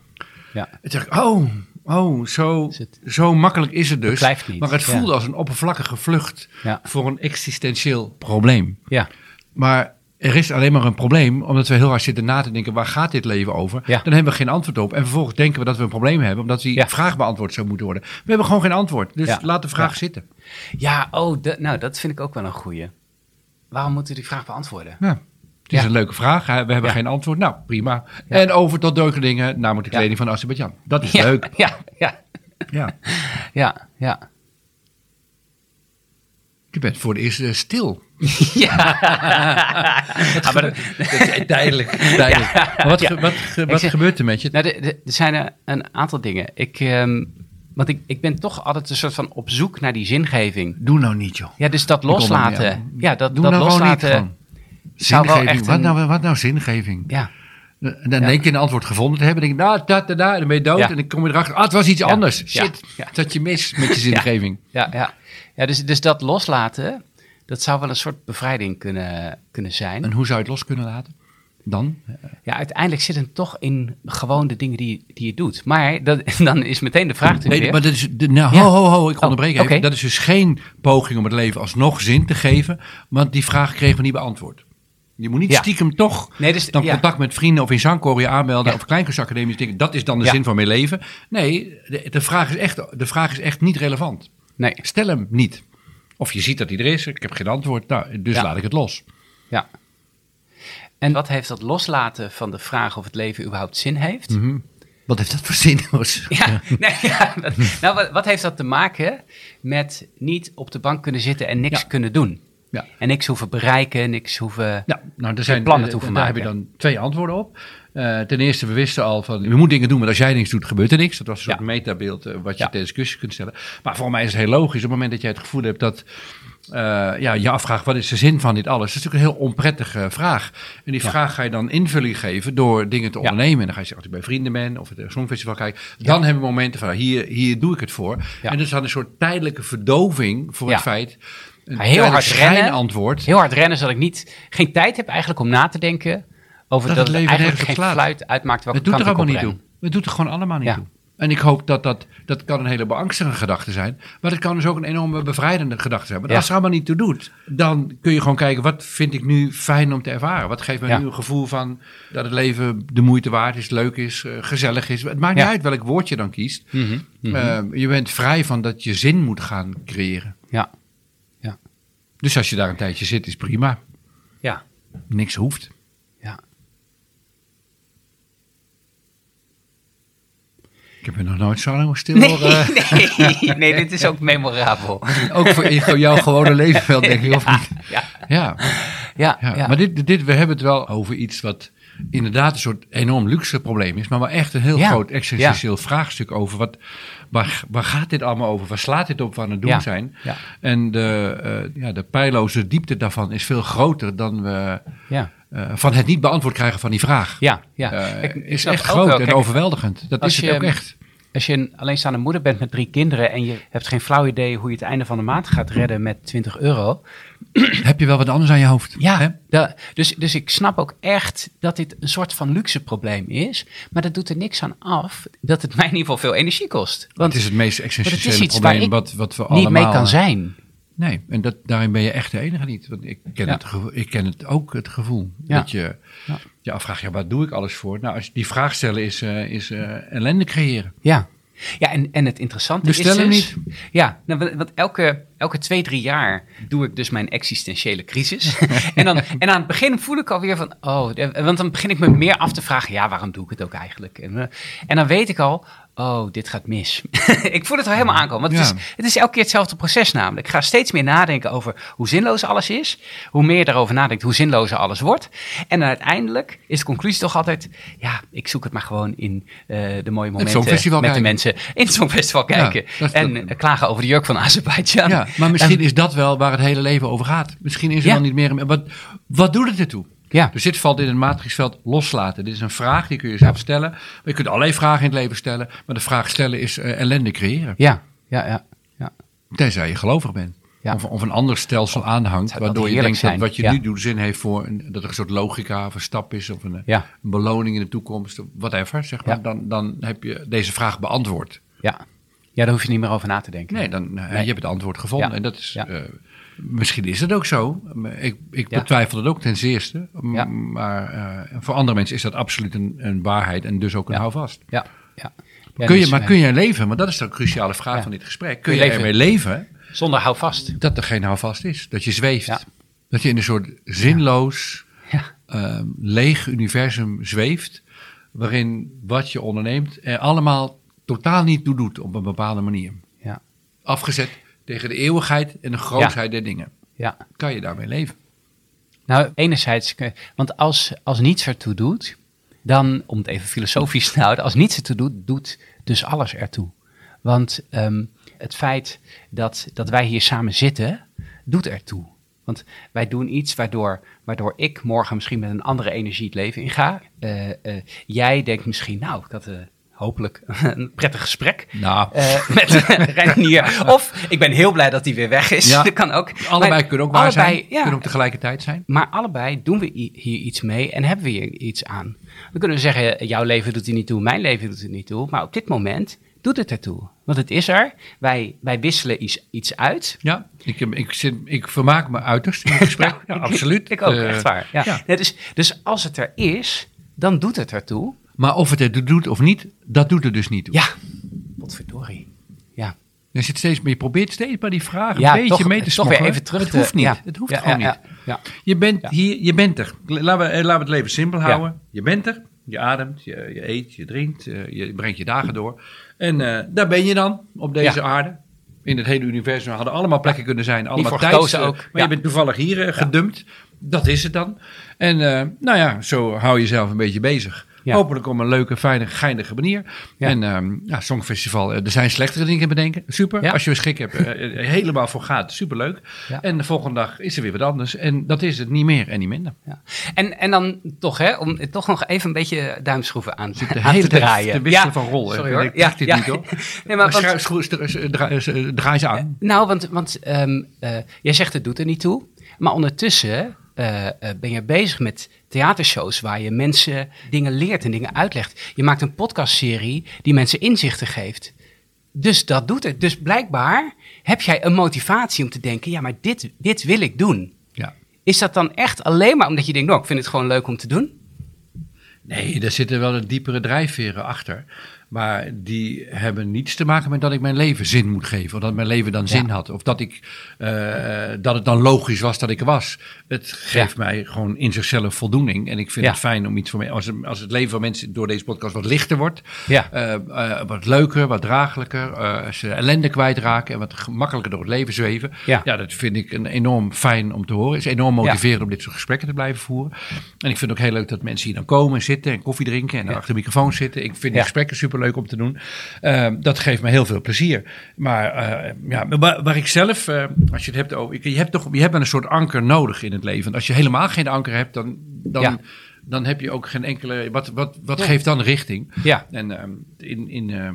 Speaker 2: Ja.
Speaker 1: En toen dacht ik, oh, Oh, zo,
Speaker 2: het-
Speaker 1: zo makkelijk is het dus.
Speaker 2: blijft niet,
Speaker 1: Maar het
Speaker 2: ja.
Speaker 1: voelde als een oppervlakkige vlucht
Speaker 2: Ja.
Speaker 1: voor een existentieel probleem.
Speaker 2: Ja,
Speaker 1: Maar er is alleen maar een probleem, omdat we heel hard zitten na te denken, waar gaat dit leven over?
Speaker 2: Ja.
Speaker 1: Dan hebben we geen antwoord op. En vervolgens denken we dat we een probleem hebben, omdat die
Speaker 2: Ja.
Speaker 1: vraag beantwoord zou moeten worden. We hebben gewoon geen antwoord. Dus
Speaker 2: Ja.
Speaker 1: laat de vraag zitten.
Speaker 2: ja oh, nou, dat vind ik ook wel een goeie. Waarom moeten we die vraag beantwoorden?
Speaker 1: Ja. Het is
Speaker 2: Ja.
Speaker 1: een leuke vraag. We hebben
Speaker 2: Ja.
Speaker 1: geen antwoord. Nou, prima. En over tot dingen, namelijk de kleding van Azerbeidzjan. Dat is leuk.
Speaker 2: Ja, ja,
Speaker 1: Ja.
Speaker 2: ja, ja.
Speaker 1: Je bent voor de eerst eh, stil.
Speaker 2: ja. Ah, maar
Speaker 1: tijdelijk. wat, ge- wat, ge- wat
Speaker 2: zeg-
Speaker 1: gebeurt er met je?
Speaker 2: Nou, er zijn er een aantal dingen. Ik, ehm, want ik, ik ben toch altijd een soort van op zoek naar die zingeving.
Speaker 1: Doe nou niet, joh.
Speaker 2: Ja, dus dat
Speaker 1: niet
Speaker 2: loslaten. Ja, dat,
Speaker 1: Doe
Speaker 2: dat
Speaker 1: nou gewoon niet
Speaker 2: loslaten.
Speaker 1: Zingeving. Wat,
Speaker 2: een-
Speaker 1: nou, wat nou zingeving?
Speaker 2: Ja,
Speaker 1: En Dan
Speaker 2: Ja.
Speaker 1: denk je een antwoord gevonden te hebben. Dan denk je, nou, dat, en dan ben je dood.
Speaker 2: Ja.
Speaker 1: En dan kom je erachter, ah, het was iets
Speaker 2: Ja.
Speaker 1: anders. Shit, dat je mis met je zingeving.
Speaker 2: ja, ja. ja dus, dus dat loslaten, dat zou wel een soort bevrijding kunnen, kunnen zijn.
Speaker 1: En hoe zou je het los kunnen laten? Dan?
Speaker 2: Ja, uiteindelijk zit het toch in gewoon de dingen die, die je doet. Maar dat, dan is meteen de vraag natuurlijk
Speaker 1: Nee, maar dat is, de, nou, ho, ho, ho, ik
Speaker 2: Oh,
Speaker 1: onderbreek even. Dat is dus geen poging om het leven alsnog zin te geven. Want die vraag kregen we niet beantwoord. Je moet niet
Speaker 2: Ja.
Speaker 1: stiekem toch
Speaker 2: Nee, dus-
Speaker 1: dan
Speaker 2: ja.
Speaker 1: contact met vrienden of in zangkoor je aanmelden.
Speaker 2: Ja.
Speaker 1: Of kleinkunstacademisch denken, dat is dan de zin van mijn leven. Nee, de, de, vraag is echt, de vraag is echt niet relevant.
Speaker 2: Nee,
Speaker 1: Stel hem niet. Of je ziet dat hij er is, ik heb geen antwoord, nou, dus laat ik het los.
Speaker 2: ja. En wat heeft dat loslaten van de vraag of het leven überhaupt zin heeft?
Speaker 1: Mhm. Wat heeft dat voor zin?
Speaker 2: Ja, nee, ja, dat- nou, wat, wat heeft dat te maken met niet op de bank kunnen zitten en niks kunnen doen?
Speaker 1: Ja.
Speaker 2: En niks hoeven bereiken, niks hoeven...
Speaker 1: Ja, nou, er zijn
Speaker 2: plannen te hoeven
Speaker 1: daar heb je
Speaker 2: maken.
Speaker 1: dan twee antwoorden op. Eh, ten eerste, we wisten al van, we moeten dingen doen, maar als jij niks doet, gebeurt er niks. Dat was een soort
Speaker 2: Ja.
Speaker 1: metabeeld eh, wat je ter discussie kunt stellen. Maar voor mij is het heel logisch, op het moment dat jij het gevoel hebt dat eh, ja, je afvraagt, wat is de zin van dit alles? Dat is natuurlijk een heel onprettige vraag. En die vraag ga je dan invulling geven door dingen te ondernemen. En dan ga je zeggen, als ik bij vrienden ben of het Songfestival kijk, dan hebben we momenten van, hier, hier doe ik het voor. En dat is dan een soort tijdelijke verdoving voor het feit... Een
Speaker 2: heel hard rennen.
Speaker 1: antwoord.
Speaker 2: Heel hard rennen, zodat ik niet, geen tijd heb eigenlijk om na te denken over
Speaker 1: Dat
Speaker 2: dat,
Speaker 1: het
Speaker 2: het
Speaker 1: leven
Speaker 2: eigenlijk geen fluit uitmaakt welke
Speaker 1: Het doet er allemaal niet toe. Het doet er gewoon allemaal niet
Speaker 2: Ja.
Speaker 1: toe. En ik hoop dat dat, dat kan een hele beangstigende gedachte zijn. Maar het kan dus ook een enorme bevrijdende gedachte zijn. Maar
Speaker 2: Ja.
Speaker 1: als het er allemaal niet toe doet, dan kun je gewoon kijken, wat vind ik nu fijn om te ervaren? Wat geeft me
Speaker 2: Ja.
Speaker 1: nu een gevoel van dat het leven de moeite waard is, leuk is, eh, gezellig is. Het maakt niet uit welk woord je dan kiest.
Speaker 2: Mhm, mhm.
Speaker 1: Eh, je bent vrij van dat je zin moet gaan creëren.
Speaker 2: ja,
Speaker 1: Dus als je daar een tijdje zit, is prima.
Speaker 2: ja,
Speaker 1: Niks hoeft.
Speaker 2: ja.
Speaker 1: Ik heb je nog nooit zo lang stil
Speaker 2: Nee, nee, nee, dit is ook memorabel.
Speaker 1: Ook voor jouw gewone levenveld, denk ik, of
Speaker 2: Ja,
Speaker 1: niet?
Speaker 2: ja,
Speaker 1: Ja,
Speaker 2: ja,
Speaker 1: ja.
Speaker 2: ja.
Speaker 1: maar dit, dit, we hebben het wel over iets wat inderdaad een soort enorm luxe probleem is, maar wel echt een heel
Speaker 2: Ja,
Speaker 1: groot existentieel vraagstuk over wat, waar, waar gaat dit allemaal over? Waar slaat dit op? Waar aan het doen
Speaker 2: Ja,
Speaker 1: zijn? En de, eh, ja, de pijloze diepte daarvan is veel groter dan we eh, van het niet beantwoord krijgen van die vraag.
Speaker 2: Ja, ja.
Speaker 1: Eh, is echt groot
Speaker 2: wel.
Speaker 1: en
Speaker 2: Kijk,
Speaker 1: overweldigend. Dat is het ook echt.
Speaker 2: Als je een alleenstaande moeder bent met drie kinderen en je hebt geen flauw idee hoe je het einde van de maand gaat redden met 20 euro.
Speaker 1: Heb je wel wat anders aan je hoofd?
Speaker 2: Ja,
Speaker 1: Hè?
Speaker 2: da- dus, dus ik snap ook echt dat dit een soort van luxe probleem is. Maar dat doet er niks aan af dat het mij in ieder geval veel energie kost. Want
Speaker 1: het is het meest existentiële probleem wat, wat we
Speaker 2: niet
Speaker 1: allemaal...
Speaker 2: mee kan zijn.
Speaker 1: Nee, en dat, daarin ben je echt de enige niet. Want ik ken,
Speaker 2: Ja.
Speaker 1: het, ik ken het ook, het gevoel.
Speaker 2: Ja.
Speaker 1: Dat je
Speaker 2: Ja.
Speaker 1: je afvraagt, ja, wat doe ik alles voor? Nou, als die vraag stellen is, eh, is eh, ellende creëren.
Speaker 2: Ja. Ja, en, en het interessante
Speaker 1: Dus
Speaker 2: is dus... Ja, nou, want- elke, elke twee, drie jaar doe ik dus mijn existentiële crisis. en, dan, en aan het begin voel ik alweer van... Oh, want dan begin ik me meer af te vragen... Ja, waarom doe ik het ook eigenlijk? En, eh, en dan weet ik al... Oh, dit gaat mis. ik voel het al helemaal aankomen. Want het, is, het is elke keer hetzelfde proces namelijk. Ik ga steeds meer nadenken over hoe zinloos alles is. Hoe meer je daarover nadenkt, hoe zinlozer alles wordt. En uiteindelijk is de conclusie toch altijd... Ja, ik zoek het maar gewoon in eh, de mooie momenten met de mensen in het Songfestival kijken. en
Speaker 1: dat-
Speaker 2: eh, klagen over de jurk van Azerbeidzjan.
Speaker 1: Ja, maar misschien
Speaker 2: En-
Speaker 1: is dat wel waar het hele leven over gaat. Misschien is er
Speaker 2: Ja.
Speaker 1: wel niet meer... Wat, wat doet het ertoe?
Speaker 2: Ja,
Speaker 1: Dus dit valt in het matrixveld loslaten. Dit is een vraag, die kun je zelf stellen. Maar je kunt allerlei vragen in het leven stellen. Maar de vraag stellen is eh, ellende creëren.
Speaker 2: ja, ja, ja. ja.
Speaker 1: Tenzij je gelovig bent.
Speaker 2: Ja.
Speaker 1: Of, of een ander stelsel aanhangt. Waardoor je denkt dat wat je
Speaker 2: Ja.
Speaker 1: nu doet zin heeft voor... Een, dat er een soort logica of een stap is. Of een, eh,
Speaker 2: Ja.
Speaker 1: een beloning in de toekomst. of Whatever, zeg maar. Dan, dan heb je deze vraag beantwoord.
Speaker 2: Ja. ja, daar hoef je niet meer over na te denken.
Speaker 1: Nee, dan uh,
Speaker 2: Nee.
Speaker 1: je hebt het antwoord gevonden.
Speaker 2: Ja.
Speaker 1: En dat is,
Speaker 2: Ja.
Speaker 1: Eh, misschien is het ook zo. Ik, ik
Speaker 2: Ja.
Speaker 1: betwijfel het ook ten zeerste.
Speaker 2: Ja.
Speaker 1: Maar eh, voor andere mensen is dat absoluut een, een waarheid en dus ook een
Speaker 2: Ja.
Speaker 1: houvast.
Speaker 2: Ja, ja.
Speaker 1: Kun je,
Speaker 2: dus,
Speaker 1: maar
Speaker 2: eh,
Speaker 1: kun je leven, want dat is de cruciale vraag van dit gesprek. Kun je,
Speaker 2: leven?
Speaker 1: ermee leven
Speaker 2: Zonder hou vast.
Speaker 1: dat er geen houvast is? Dat je zweeft. Dat je in een soort zinloos,
Speaker 2: Ja.
Speaker 1: ehm, leeg universum zweeft. Waarin wat je onderneemt er allemaal totaal niet toe doet op een bepaalde manier.
Speaker 2: Ja.
Speaker 1: Afgezet tegen de eeuwigheid en de grootheid der dingen.
Speaker 2: ja.
Speaker 1: Kan je daarmee leven?
Speaker 2: Nou, enerzijds, want als, als niets ertoe doet, dan, om het even filosofisch te houden, als niets ertoe doet, doet dus alles ertoe. Want ehm, het feit dat, dat wij hier samen zitten, doet ertoe. Want wij doen iets waardoor, waardoor ik morgen misschien met een andere energie het leven inga. Eh, eh, jij denkt misschien, nou, dat uh, hopelijk een prettig gesprek
Speaker 1: Nou,
Speaker 2: eh, met Reinier. Of ik ben heel blij dat hij weer weg is.
Speaker 1: Ja.
Speaker 2: Dat kan ook.
Speaker 1: allebei
Speaker 2: Maar
Speaker 1: kunnen ook waar
Speaker 2: allebei,
Speaker 1: zijn.
Speaker 2: Ja,
Speaker 1: Kunnen ook tegelijkertijd zijn.
Speaker 2: maar allebei doen we hier iets mee en hebben we hier iets aan. Dan kunnen we zeggen, jouw leven doet er niet toe, mijn leven doet er niet toe. Maar op dit moment doet het ertoe. Want het is er. Wij, wij wisselen iets, iets uit.
Speaker 1: Ja, ik, ik, zit, ik vermaak me uiterst in het gesprek. Ja, absoluut.
Speaker 2: Ik ook,
Speaker 1: Eh,
Speaker 2: echt waar. Ja.
Speaker 1: ja.
Speaker 2: Nee, dus, dus als het er is, dan doet het ertoe.
Speaker 1: Maar of het er doet of niet, dat doet er dus niet toe.
Speaker 2: Ja, potverdorie. Ja,
Speaker 1: Je, zit steeds, je probeert steeds maar die vraag een
Speaker 2: ja
Speaker 1: beetje
Speaker 2: toch,
Speaker 1: mee te
Speaker 2: toch
Speaker 1: smokkelen.
Speaker 2: weer even terug
Speaker 1: Het hoeft niet.
Speaker 2: ja.
Speaker 1: Het hoeft
Speaker 2: Ja,
Speaker 1: gewoon niet. Je bent hier, je bent er. Laten we, eh, laten we het leven simpel houden. Je bent er, je ademt, je, je eet, je drinkt, eh, je brengt je dagen door. En eh, daar ben je dan, op deze aarde. In het hele universum hadden allemaal plekken kunnen zijn. Allemaal eh,
Speaker 2: ook.
Speaker 1: Maar je bent toevallig hier eh, gedumpt. Dat is het dan. En eh, nou ja, zo hou je jezelf een beetje bezig.
Speaker 2: Ja.
Speaker 1: Hopelijk op een leuke, fijne, geinige manier.
Speaker 2: Ja.
Speaker 1: En ehm ja, Songfestival, eh, er zijn slechtere dingen te bedenken. Super.
Speaker 2: Ja.
Speaker 1: Als je er schik hebt, eh, eh, helemaal voor gaat. Superleuk.
Speaker 2: Ja.
Speaker 1: En de volgende dag is er weer wat anders. En dat is het niet meer en niet minder.
Speaker 2: Ja. En, en dan toch, hè, om toch nog even een beetje duimschroeven aan,
Speaker 1: de
Speaker 2: aan
Speaker 1: hele
Speaker 2: te draaien.
Speaker 1: te wisselen van rol.
Speaker 2: Sorry
Speaker 1: Ik
Speaker 2: hoor.
Speaker 1: trek dit niet, hoor.
Speaker 2: nee, maar want,
Speaker 1: stru- draai, draai ze aan.
Speaker 2: nou, want, want ehm, eh, jij zegt het doet er niet toe. Maar ondertussen eh, eh, ben je bezig met theatershows waar je mensen dingen leert en dingen uitlegt. Je maakt een podcastserie die mensen inzichten geeft. Dus dat doet het. Dus blijkbaar heb jij een motivatie om te denken, ja, maar dit, dit wil ik doen.
Speaker 1: Ja.
Speaker 2: Is dat dan echt alleen maar omdat je denkt, nou, ik vind het gewoon leuk om te doen?
Speaker 1: Nee, er zitten wel een diepere drijfveren achter. Maar die hebben niets te maken met dat ik mijn leven zin moet geven. Of dat mijn leven dan zin had. Of dat, ik, eh, dat het dan logisch was dat ik er was. Het geeft mij gewoon in zichzelf voldoening. En ik vind
Speaker 2: Ja.
Speaker 1: het fijn om iets voor mij. Als, het- als het leven van mensen door deze podcast wat lichter wordt. Eh, eh, wat leuker, wat draaglijker. als ze ellende kwijtraken. En wat gemakkelijker door het leven zweven.
Speaker 2: Ja.
Speaker 1: Dat vind ik een enorm fijn om te horen. Het is enorm motiverend om dit soort gesprekken te blijven voeren. En ik vind het ook heel leuk dat mensen hier dan komen en zitten en koffie drinken en achter de microfoon zitten. Ik vind die gesprekken superleuk om te doen. Ehm, dat geeft me heel veel plezier. Maar eh, ja, waar, waar ik zelf, eh, als je het hebt over, je hebt toch, je hebt een soort anker nodig in het leven. Als je helemaal geen anker hebt, dan, dan,
Speaker 2: Ja.
Speaker 1: dan heb je ook geen enkele. Wat, wat, wat
Speaker 2: Ja.
Speaker 1: geeft dan richting?
Speaker 2: Ja.
Speaker 1: En ehm, in, in ehm,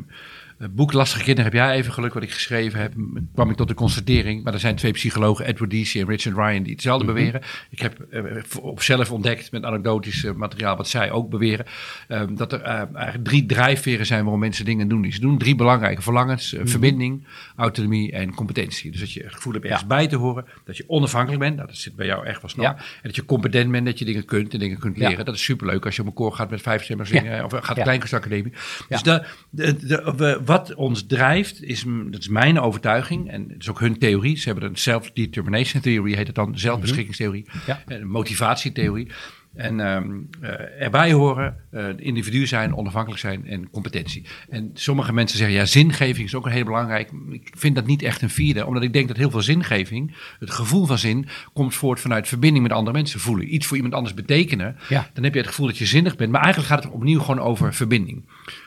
Speaker 1: boek Lastige Kinderen heb jij even geluk wat ik geschreven heb. kwam ik tot de constatering. Maar er zijn twee psychologen, Edward Deasy en Richard Ryan, die hetzelfde
Speaker 2: Mhm.
Speaker 1: beweren. Ik heb eh, op zelf ontdekt met anekdotisch eh, materiaal wat zij ook beweren. ehm, dat er eh, eigenlijk drie drijfveren zijn waarom mensen dingen doen die ze doen. Drie belangrijke verlangens:
Speaker 2: Mhm.
Speaker 1: eh, verbinding, autonomie en competentie. Dus dat je het gevoel hebt ergens
Speaker 2: Ja.
Speaker 1: bij te horen. Dat je onafhankelijk bent. Nou, dat zit bij jou echt wel snel.
Speaker 2: Ja.
Speaker 1: En dat je competent bent, dat je dingen kunt en dingen kunt
Speaker 2: Ja.
Speaker 1: leren. Dat is superleuk als je op een koor gaat met vijf stemmers zingen. Of gaat de
Speaker 2: Ja.
Speaker 1: Kleinkunstacademie. Dus dat, de, de, we- wat ons drijft, is, dat is mijn overtuiging. En het is ook hun theorie. Ze hebben een self-determination theory, heet het dan. Zelfbeschikkingstheorie.
Speaker 2: Ja.
Speaker 1: En motivatietheorie. En ehm, eh, erbij horen, eh, individu zijn, onafhankelijk zijn en competentie. En sommige mensen zeggen, ja, zingeving is ook een heel belangrijk. Ik vind dat niet echt een vierde, omdat ik denk dat heel veel zingeving, het gevoel van zin, komt voort vanuit verbinding met andere mensen voelen. Iets voor iemand anders betekenen.
Speaker 2: Ja.
Speaker 1: Dan heb je het gevoel dat je zinnig bent. Maar eigenlijk gaat het opnieuw gewoon over verbinding.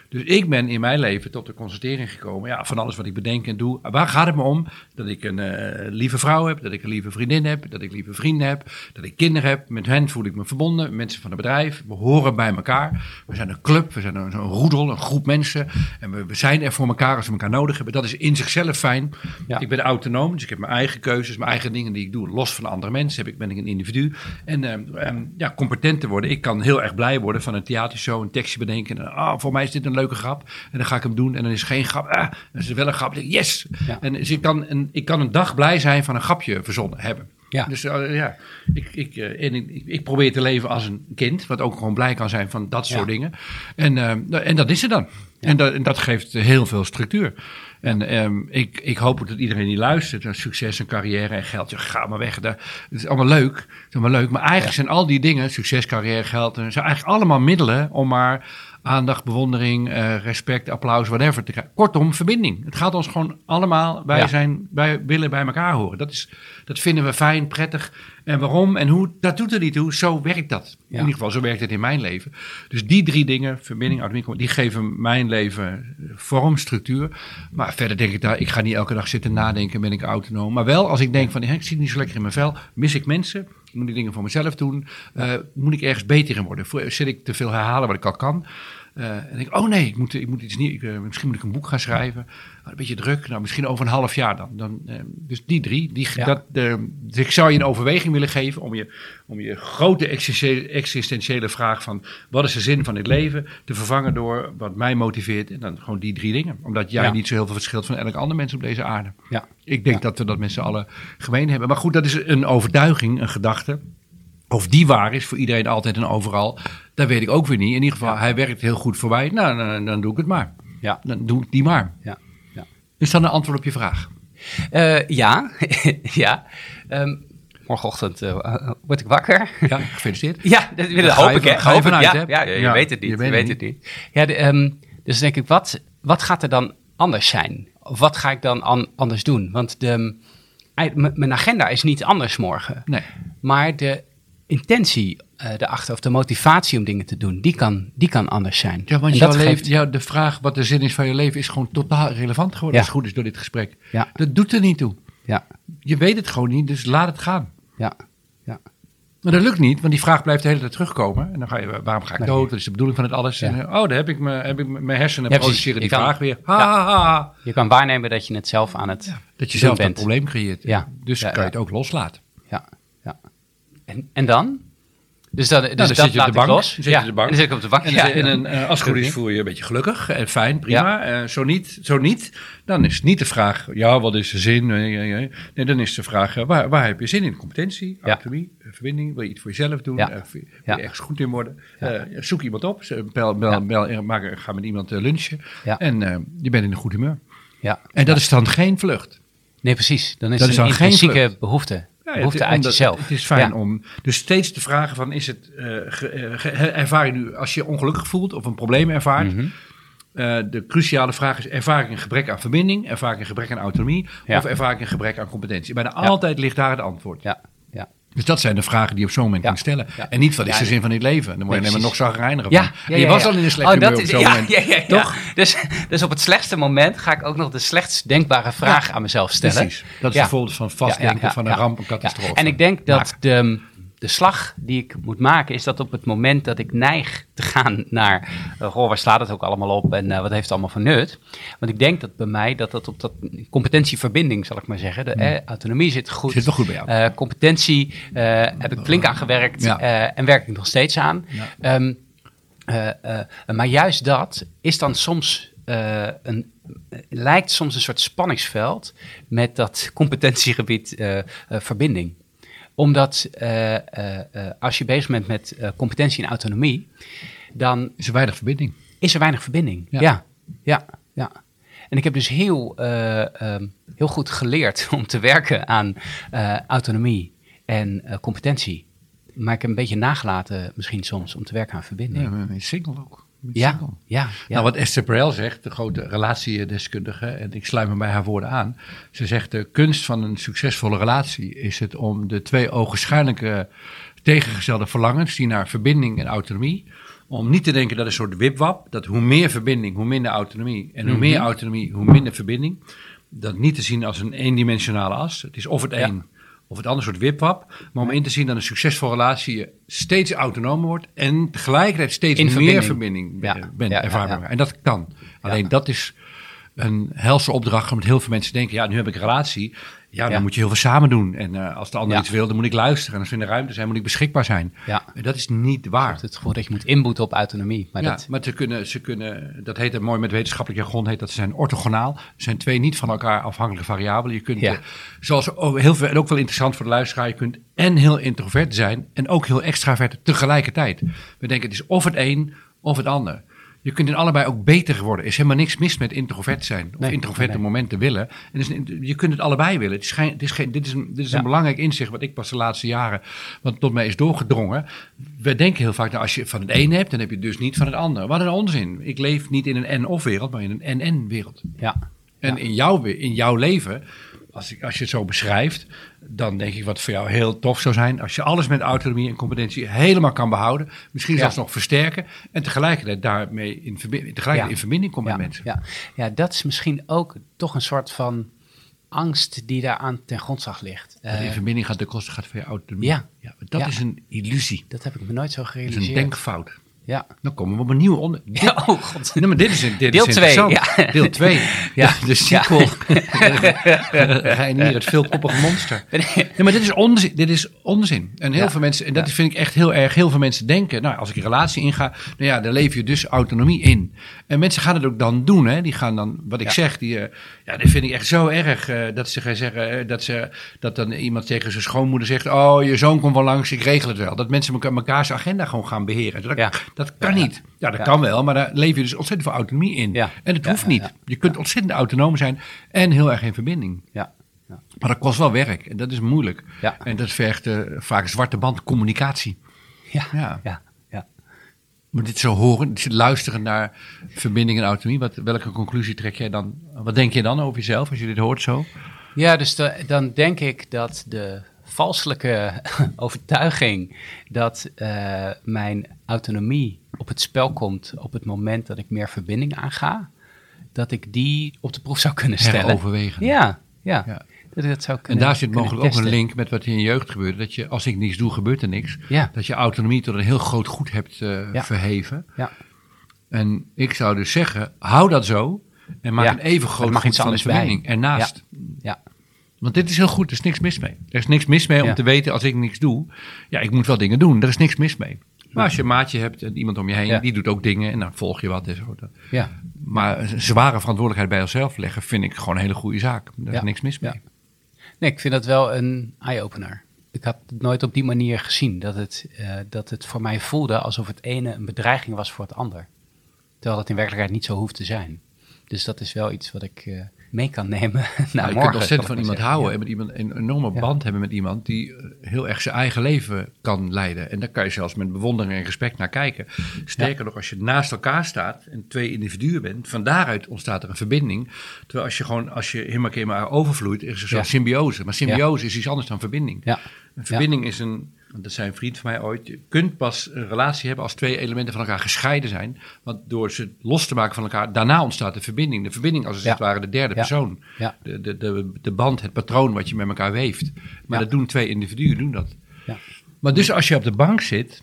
Speaker 1: Dus ik ben in mijn leven tot de constatering gekomen, ja, van alles wat ik bedenk en doe. Waar gaat het me om? Dat ik een eh, lieve vrouw heb, dat ik een lieve vriendin heb, dat ik lieve vrienden heb, dat ik kinderen heb. Met hen voel ik me verbonden, mensen van het bedrijf. We horen bij elkaar. We zijn een club, we zijn een, een roedel, een groep mensen. En we, we zijn er voor elkaar als we elkaar nodig hebben. Dat is in zichzelf fijn.
Speaker 2: Ja.
Speaker 1: Ik ben autonoom, dus ik heb mijn eigen keuzes, mijn eigen dingen die ik doe, los van andere mensen. Heb ik, ben ik een individu. En ehm, ehm, ja, competent te worden. Ik kan heel erg blij worden van een theatershow, een tekstje bedenken. En, ah, voor mij is dit een leuke grap. En dan ga ik hem doen en dan is geen grap. Ah, dan is wel een grap. Yes! En dus ik kan, een, ik kan een dag blij zijn van een grapje verzonnen hebben. Ja. Dus uh, ja, ik, ik, uh, en ik, ik, probeer te leven als een kind, wat ook gewoon blij kan zijn van dat soort dingen. En, uh, en dat is er dan. Ja. En, dat, en dat geeft heel veel structuur. En um, ik, ik hoop dat iedereen die luistert naar succes en carrière en geld, ja, ga maar weg. Dat is allemaal leuk. Dat is allemaal leuk. Maar eigenlijk zijn al die dingen, succes, carrière, geld, zijn eigenlijk allemaal middelen om maar aandacht, bewondering, uh, respect, applaus, whatever te krijgen. Kortom, verbinding. Het gaat ons gewoon allemaal, wij, ja. zijn, wij willen bij elkaar horen. Dat, is, dat vinden we fijn, prettig. En waarom en hoe, dat doet er niet toe. Zo werkt dat. Ja. In ieder geval, zo werkt het in mijn leven. Dus die drie dingen, verbinding, autonomie, die geven mijn leven vorm, structuur. Maar verder denk ik daar, ik ga niet elke dag zitten nadenken, ben ik autonoom. Maar wel als ik denk van, ik zit niet zo lekker in mijn vel, mis ik mensen, moet ik dingen voor mezelf doen, uh, moet ik ergens beter in worden. Zit ik te veel herhalen wat ik al kan. Uh, en denk ik, oh nee, ik moet, ik moet iets niet. Ik, uh, misschien moet ik een boek gaan schrijven. Oh, een beetje druk. Nou, misschien over een half jaar dan. dan uh, dus die drie. Die, ja. dat, dus ik zou je een overweging willen geven om je, om je grote existentiële vraag van wat is de zin van dit leven te vervangen door wat mij motiveert. En dan gewoon die drie dingen. Omdat jij ja. niet zo heel veel verschilt van elk ander mens op deze aarde.
Speaker 2: Ja.
Speaker 1: Ik denk dat we dat met z'n allen gemeen hebben. Maar goed, dat is een overtuiging, een gedachte. Of die waar is voor iedereen altijd en overal, dat weet ik ook weer niet. In ieder geval, ja. hij werkt heel goed voor mij. Nou, dan, dan, doe ik het maar.
Speaker 2: Ja.
Speaker 1: Dan doe ik die maar.
Speaker 2: Ja. ja.
Speaker 1: Is dat een antwoord op je vraag?
Speaker 2: Uh, ja, ja. Um, morgenochtend uh, word ik wakker.
Speaker 1: Ja, gefeliciteerd.
Speaker 2: ja, dat, dat hoop ik.
Speaker 1: Ga je vanuit,
Speaker 2: ja? Ja, je ja, weet het niet. Je weet, je weet het niet. Ja, de, um, dus denk ik, wat, wat gaat er dan anders zijn? Of wat ga ik dan an, anders doen? Want de, mijn agenda is niet anders morgen.
Speaker 1: Nee.
Speaker 2: Maar de intentie uh, erachter, of de motivatie om dingen te doen, die kan, die kan anders zijn.
Speaker 1: Ja, want jouw geeft... ja, de vraag wat de zin is van je leven is gewoon totaal relevant geworden, ja. als het goed is door dit gesprek.
Speaker 2: Ja.
Speaker 1: Dat doet er niet toe.
Speaker 2: Ja.
Speaker 1: Je weet het gewoon niet, dus laat het gaan.
Speaker 2: Ja. ja.
Speaker 1: Maar dat lukt niet, want die vraag blijft de hele tijd terugkomen. En dan ga je, waarom ga ik nee. dood? Dat is de bedoeling van het alles. Ja. En, oh, dan heb ik, me, heb ik mijn hersenen ja, produceren die
Speaker 2: kan,
Speaker 1: vraag weer. Ha, ha, ha.
Speaker 2: Je kan waarnemen dat je het zelf aan het.
Speaker 1: Dat je zelf
Speaker 2: bent.
Speaker 1: dat probleem creëert.
Speaker 2: Ja.
Speaker 1: Dus kan je het ook loslaten.
Speaker 2: Ja. En, en dan? Dus, dat, dus
Speaker 1: nou, dan
Speaker 2: dat
Speaker 1: zit je op de bank.
Speaker 2: Los.
Speaker 1: Zit
Speaker 2: ja.
Speaker 1: je de bank.
Speaker 2: En dan zit ik op de bank.
Speaker 1: En,
Speaker 2: ja.
Speaker 1: en uh, als het goed is voel je je een beetje gelukkig en fijn, prima. Ja. Uh, zo, niet, zo niet, dan is het niet de vraag, ja, wat is de zin? Nee, dan is de vraag, uh, waar, waar heb je zin in? Competentie, autonomie, verbinding, wil je iets voor jezelf doen?
Speaker 2: Ja.
Speaker 1: wil je ergens goed in worden? zoek iemand op, bel, bel, bel, maak, ga met iemand lunchen en je bent in een goed humeur.
Speaker 2: Ja.
Speaker 1: En dat is dan geen vlucht.
Speaker 2: Nee, precies. Dan is dat het een intrinsieke behoefte.
Speaker 1: Ja,
Speaker 2: behoefte uit
Speaker 1: omdat,
Speaker 2: jezelf.
Speaker 1: Het is fijn ja. om dus steeds te vragen van is het uh, ge, ge, ervaar je nu als je ongelukkig voelt of een probleem ervaart.
Speaker 2: Mhm.
Speaker 1: Mm -hmm. uh, de cruciale vraag is ervaar ik een gebrek aan verbinding, ervaar ik een gebrek aan autonomie
Speaker 2: ja.
Speaker 1: of ervaar ik een gebrek aan competentie. Bijna altijd ligt daar het antwoord.
Speaker 2: Ja.
Speaker 1: Dus dat zijn de vragen die je op zo'n moment
Speaker 2: Ja.
Speaker 1: kan stellen.
Speaker 2: Ja.
Speaker 1: En niet wat is de zin van dit leven. Dan word je maar nog zagrijniger van.
Speaker 2: ja,
Speaker 1: je was al in een slecht
Speaker 2: Oh,
Speaker 1: op zo'n moment. Toch?
Speaker 2: Dus, dus op het slechtste moment ga ik ook nog de slechtst denkbare vraag aan mezelf stellen.
Speaker 1: Precies. Dat is volgorde van vastdenken van een ramp, een catastrofe.
Speaker 2: En ik denk dat de, de slag die ik moet maken is dat op het moment dat ik neig te gaan naar, uh, goh, waar slaat het ook allemaal op en uh, wat heeft het allemaal voor nut? Want ik denk dat bij mij dat dat op dat competentieverbinding, zal ik maar zeggen, de eh, autonomie zit goed.
Speaker 1: Zit wel goed bij jou.
Speaker 2: Uh, competentie heb ik flink aan gewerkt
Speaker 1: Ja.
Speaker 2: en werk ik nog steeds aan.
Speaker 1: Ja.
Speaker 2: Um, uh, maar juist dat is dan soms een, lijkt soms een soort spanningsveld met dat competentiegebied verbinding. Omdat uh, uh, uh, als je bezig bent met competentie en autonomie, dan
Speaker 1: Is er weinig verbinding.
Speaker 2: is er weinig verbinding.
Speaker 1: Ja.
Speaker 2: Ja, ja, ja. En ik heb dus heel, um, heel goed geleerd om te werken aan autonomie en competentie. Maar ik heb een beetje nagelaten misschien soms om te werken aan verbinding.
Speaker 1: Ja, single ook.
Speaker 2: Ja, ja, ja.
Speaker 1: Nou, wat Esther Perel zegt, de grote relatiedeskundige, en ik sluit me bij haar woorden aan. Ze zegt: de kunst van een succesvolle relatie is het om de twee ogenschijnlijke tegengestelde verlangens, die naar verbinding en autonomie, om niet te denken dat een soort wipwap, dat hoe meer verbinding, hoe minder autonomie. En hoe
Speaker 2: Mhm.
Speaker 1: meer autonomie, hoe minder verbinding. Dat niet te zien als een eendimensionale as. Het is of het
Speaker 2: Ja.
Speaker 1: Of het ander soort wipwap. Maar om in te zien dat een succesvolle relatie je steeds autonomer wordt en tegelijkertijd steeds
Speaker 2: In
Speaker 1: meer
Speaker 2: verbinding.
Speaker 1: verbinding
Speaker 2: Ja.
Speaker 1: ben- bent
Speaker 2: Ja, ja.
Speaker 1: En dat kan. Alleen dat is een helse opdracht, omdat heel veel mensen denken, ja, nu heb ik een relatie Ja, dan
Speaker 2: Ja.
Speaker 1: moet je heel veel samen doen. En eh, als de ander
Speaker 2: Ja.
Speaker 1: iets wil, dan moet ik luisteren. En als we in de ruimte zijn, moet ik beschikbaar zijn.
Speaker 2: Ja.
Speaker 1: En dat is niet waar.
Speaker 2: het gevoel dat je moet inboeten op autonomie. Maar
Speaker 1: ja,
Speaker 2: dat,
Speaker 1: maar ze kunnen, ze kunnen, dat heet het mooi met wetenschappelijk jargon, heet dat ze zijn orthogonaal. Er zijn twee niet van elkaar afhankelijke variabelen. Je kunt,
Speaker 2: Ja.
Speaker 1: eh, zoals heel veel, en ook wel interessant voor de luisteraar, je kunt en heel introvert zijn en ook heel extravert tegelijkertijd. We denken het is of het een of het ander. Je kunt in allebei ook beter worden. Er is helemaal niks mis met introvert zijn. Of
Speaker 2: Nee,
Speaker 1: introverte
Speaker 2: nee.
Speaker 1: momenten willen. En dus, je kunt het allebei willen. Het is geen, het is geen, dit is, een, dit is
Speaker 2: Ja.
Speaker 1: een belangrijk inzicht wat ik pas de laatste jaren wat tot mij is doorgedrongen. We denken heel vaak, nou, als je van het een hebt, dan heb je dus niet van het ander. Wat een onzin. Ik leef niet in een en-of wereld, maar in een en-en-wereld.
Speaker 2: ja.
Speaker 1: En in, jouw, in jouw leven, als, ik, als je het zo beschrijft, dan denk ik wat voor jou heel tof zou zijn. Als je alles met autonomie en competentie helemaal kan behouden. Misschien
Speaker 2: Ja.
Speaker 1: zelfs nog versterken. En tegelijkertijd daarmee in, verbi- tegelijkertijd
Speaker 2: Ja.
Speaker 1: in verbinding komt
Speaker 2: ja,
Speaker 1: met mensen.
Speaker 2: Ja. ja, dat is misschien ook toch een soort van angst die daaraan ten grondslag ligt.
Speaker 1: Dat in
Speaker 2: Eh,
Speaker 1: verbinding gaat de kosten gaat van je autonomie.
Speaker 2: Ja.
Speaker 1: dat is een illusie.
Speaker 2: dat heb ik me nooit zo
Speaker 1: Dat is
Speaker 2: gerealiseerd.
Speaker 1: een denkfout.
Speaker 2: Ja.
Speaker 1: Dan komen we op een nieuw onder.
Speaker 2: ja. Oh god.
Speaker 1: Nee, maar dit is, dit
Speaker 2: Deel
Speaker 1: is
Speaker 2: twee,
Speaker 1: interessant.
Speaker 2: ja.
Speaker 1: Deel 2.
Speaker 2: Ja.
Speaker 1: De sequel. Reinier, het veelkoppige monster. Nee, maar dit is onzin. Dit is onzin. En heel
Speaker 2: Ja.
Speaker 1: veel mensen, en dat vind ik echt heel erg, heel veel mensen denken, nou, als ik een relatie inga, nou ja, dan leef je dus autonomie in. En mensen gaan het ook dan doen, hè. Die gaan dan, wat ik zeg, die, eh, ja, dat vind ik echt zo erg, eh, dat ze gaan zeggen, eh, dat ze, dat dan iemand tegen zijn schoonmoeder zegt, oh, je zoon komt wel langs, ik regel het wel. Dat mensen elkaar, elkaar zijn agenda gewoon gaan beheren. Dat,
Speaker 2: Ja.
Speaker 1: dat kan
Speaker 2: Ja.
Speaker 1: niet. Ja, dat kan wel, maar daar leef je dus ontzettend veel autonomie in.
Speaker 2: Ja.
Speaker 1: En het hoeft niet. Je kunt ontzettend autonoom zijn en heel erg in verbinding.
Speaker 2: Ja.
Speaker 1: Maar dat kost wel werk en dat is moeilijk.
Speaker 2: Ja.
Speaker 1: En dat vergt eh, vaak zwarte band communicatie.
Speaker 2: Ja.
Speaker 1: Ja.
Speaker 2: Ja.
Speaker 1: Moet dit zo horen, luisteren naar verbinding en autonomie. Wat, welke conclusie trek jij dan? Wat denk je dan over jezelf als je dit hoort zo?
Speaker 2: Ja, dus da- dan denk ik dat de valselijke overtuiging dat eh, mijn autonomie op het spel komt op het moment dat ik meer verbinding aanga, dat ik die op de proef zou kunnen stellen.
Speaker 1: Heroverwegen.
Speaker 2: Ja, ja,
Speaker 1: Ja.
Speaker 2: Dat
Speaker 1: En daar zit mogelijk ook een link met wat in je jeugd gebeurde. Dat je, als ik niets doe, gebeurt er niks.
Speaker 2: Ja.
Speaker 1: Dat je autonomie tot een heel groot goed hebt eh,
Speaker 2: Ja.
Speaker 1: verheven.
Speaker 2: Ja.
Speaker 1: En ik zou dus zeggen, hou dat zo. En maak een even groot
Speaker 2: mag
Speaker 1: goed
Speaker 2: iets
Speaker 1: van de verbinding ernaast.
Speaker 2: Ja,
Speaker 1: Want dit is heel goed, er is niks mis mee. Er is niks mis mee om te weten als ik niks doe. Ja, ik moet wel dingen doen, er is niks mis mee. Maar als je een maatje hebt en iemand om je heen,
Speaker 2: Ja.
Speaker 1: die doet ook dingen en dan volg je wat en zo. Dat-
Speaker 2: ja,
Speaker 1: Maar zware verantwoordelijkheid bij jezelf leggen vind ik gewoon een hele goede zaak. Daar is
Speaker 2: Ja.
Speaker 1: niks mis mee.
Speaker 2: Ja. Nee, ik vind dat wel een eye-opener. Ik had het nooit op die manier gezien. Dat het, eh, dat het voor mij voelde alsof het ene een bedreiging was voor het ander. Terwijl dat in werkelijkheid niet zo hoeft te zijn. Dus dat is wel iets wat ik eh, mee kan nemen naar
Speaker 1: Nou, je
Speaker 2: morgen.
Speaker 1: kunt ontzettend van iemand
Speaker 2: zeggen.
Speaker 1: houden en met iemand een enorme
Speaker 2: Ja.
Speaker 1: band hebben met iemand die eh, heel erg zijn eigen leven kan leiden. En daar kan je zelfs met bewondering en respect naar kijken. Sterker nog, als je naast elkaar staat en twee individuen bent, van daaruit ontstaat er een verbinding. Terwijl als je gewoon, als je helemaal keer maar overvloeit, is er zo'n
Speaker 2: Ja.
Speaker 1: symbiose. Maar symbiose is iets anders dan verbinding.
Speaker 2: Ja.
Speaker 1: Een verbinding is een, dat zei een vriend van mij ooit, je kunt pas een relatie hebben als twee elementen van elkaar gescheiden zijn. Want door ze los te maken van elkaar, daarna ontstaat de verbinding. De verbinding als
Speaker 2: Ja.
Speaker 1: het ware de derde
Speaker 2: Ja.
Speaker 1: persoon.
Speaker 2: Ja.
Speaker 1: De, de, de, de band, het patroon wat je met elkaar weeft. Maar dat doen twee individuen, doen dat.
Speaker 2: Ja.
Speaker 1: Maar dus als je op de bank zit,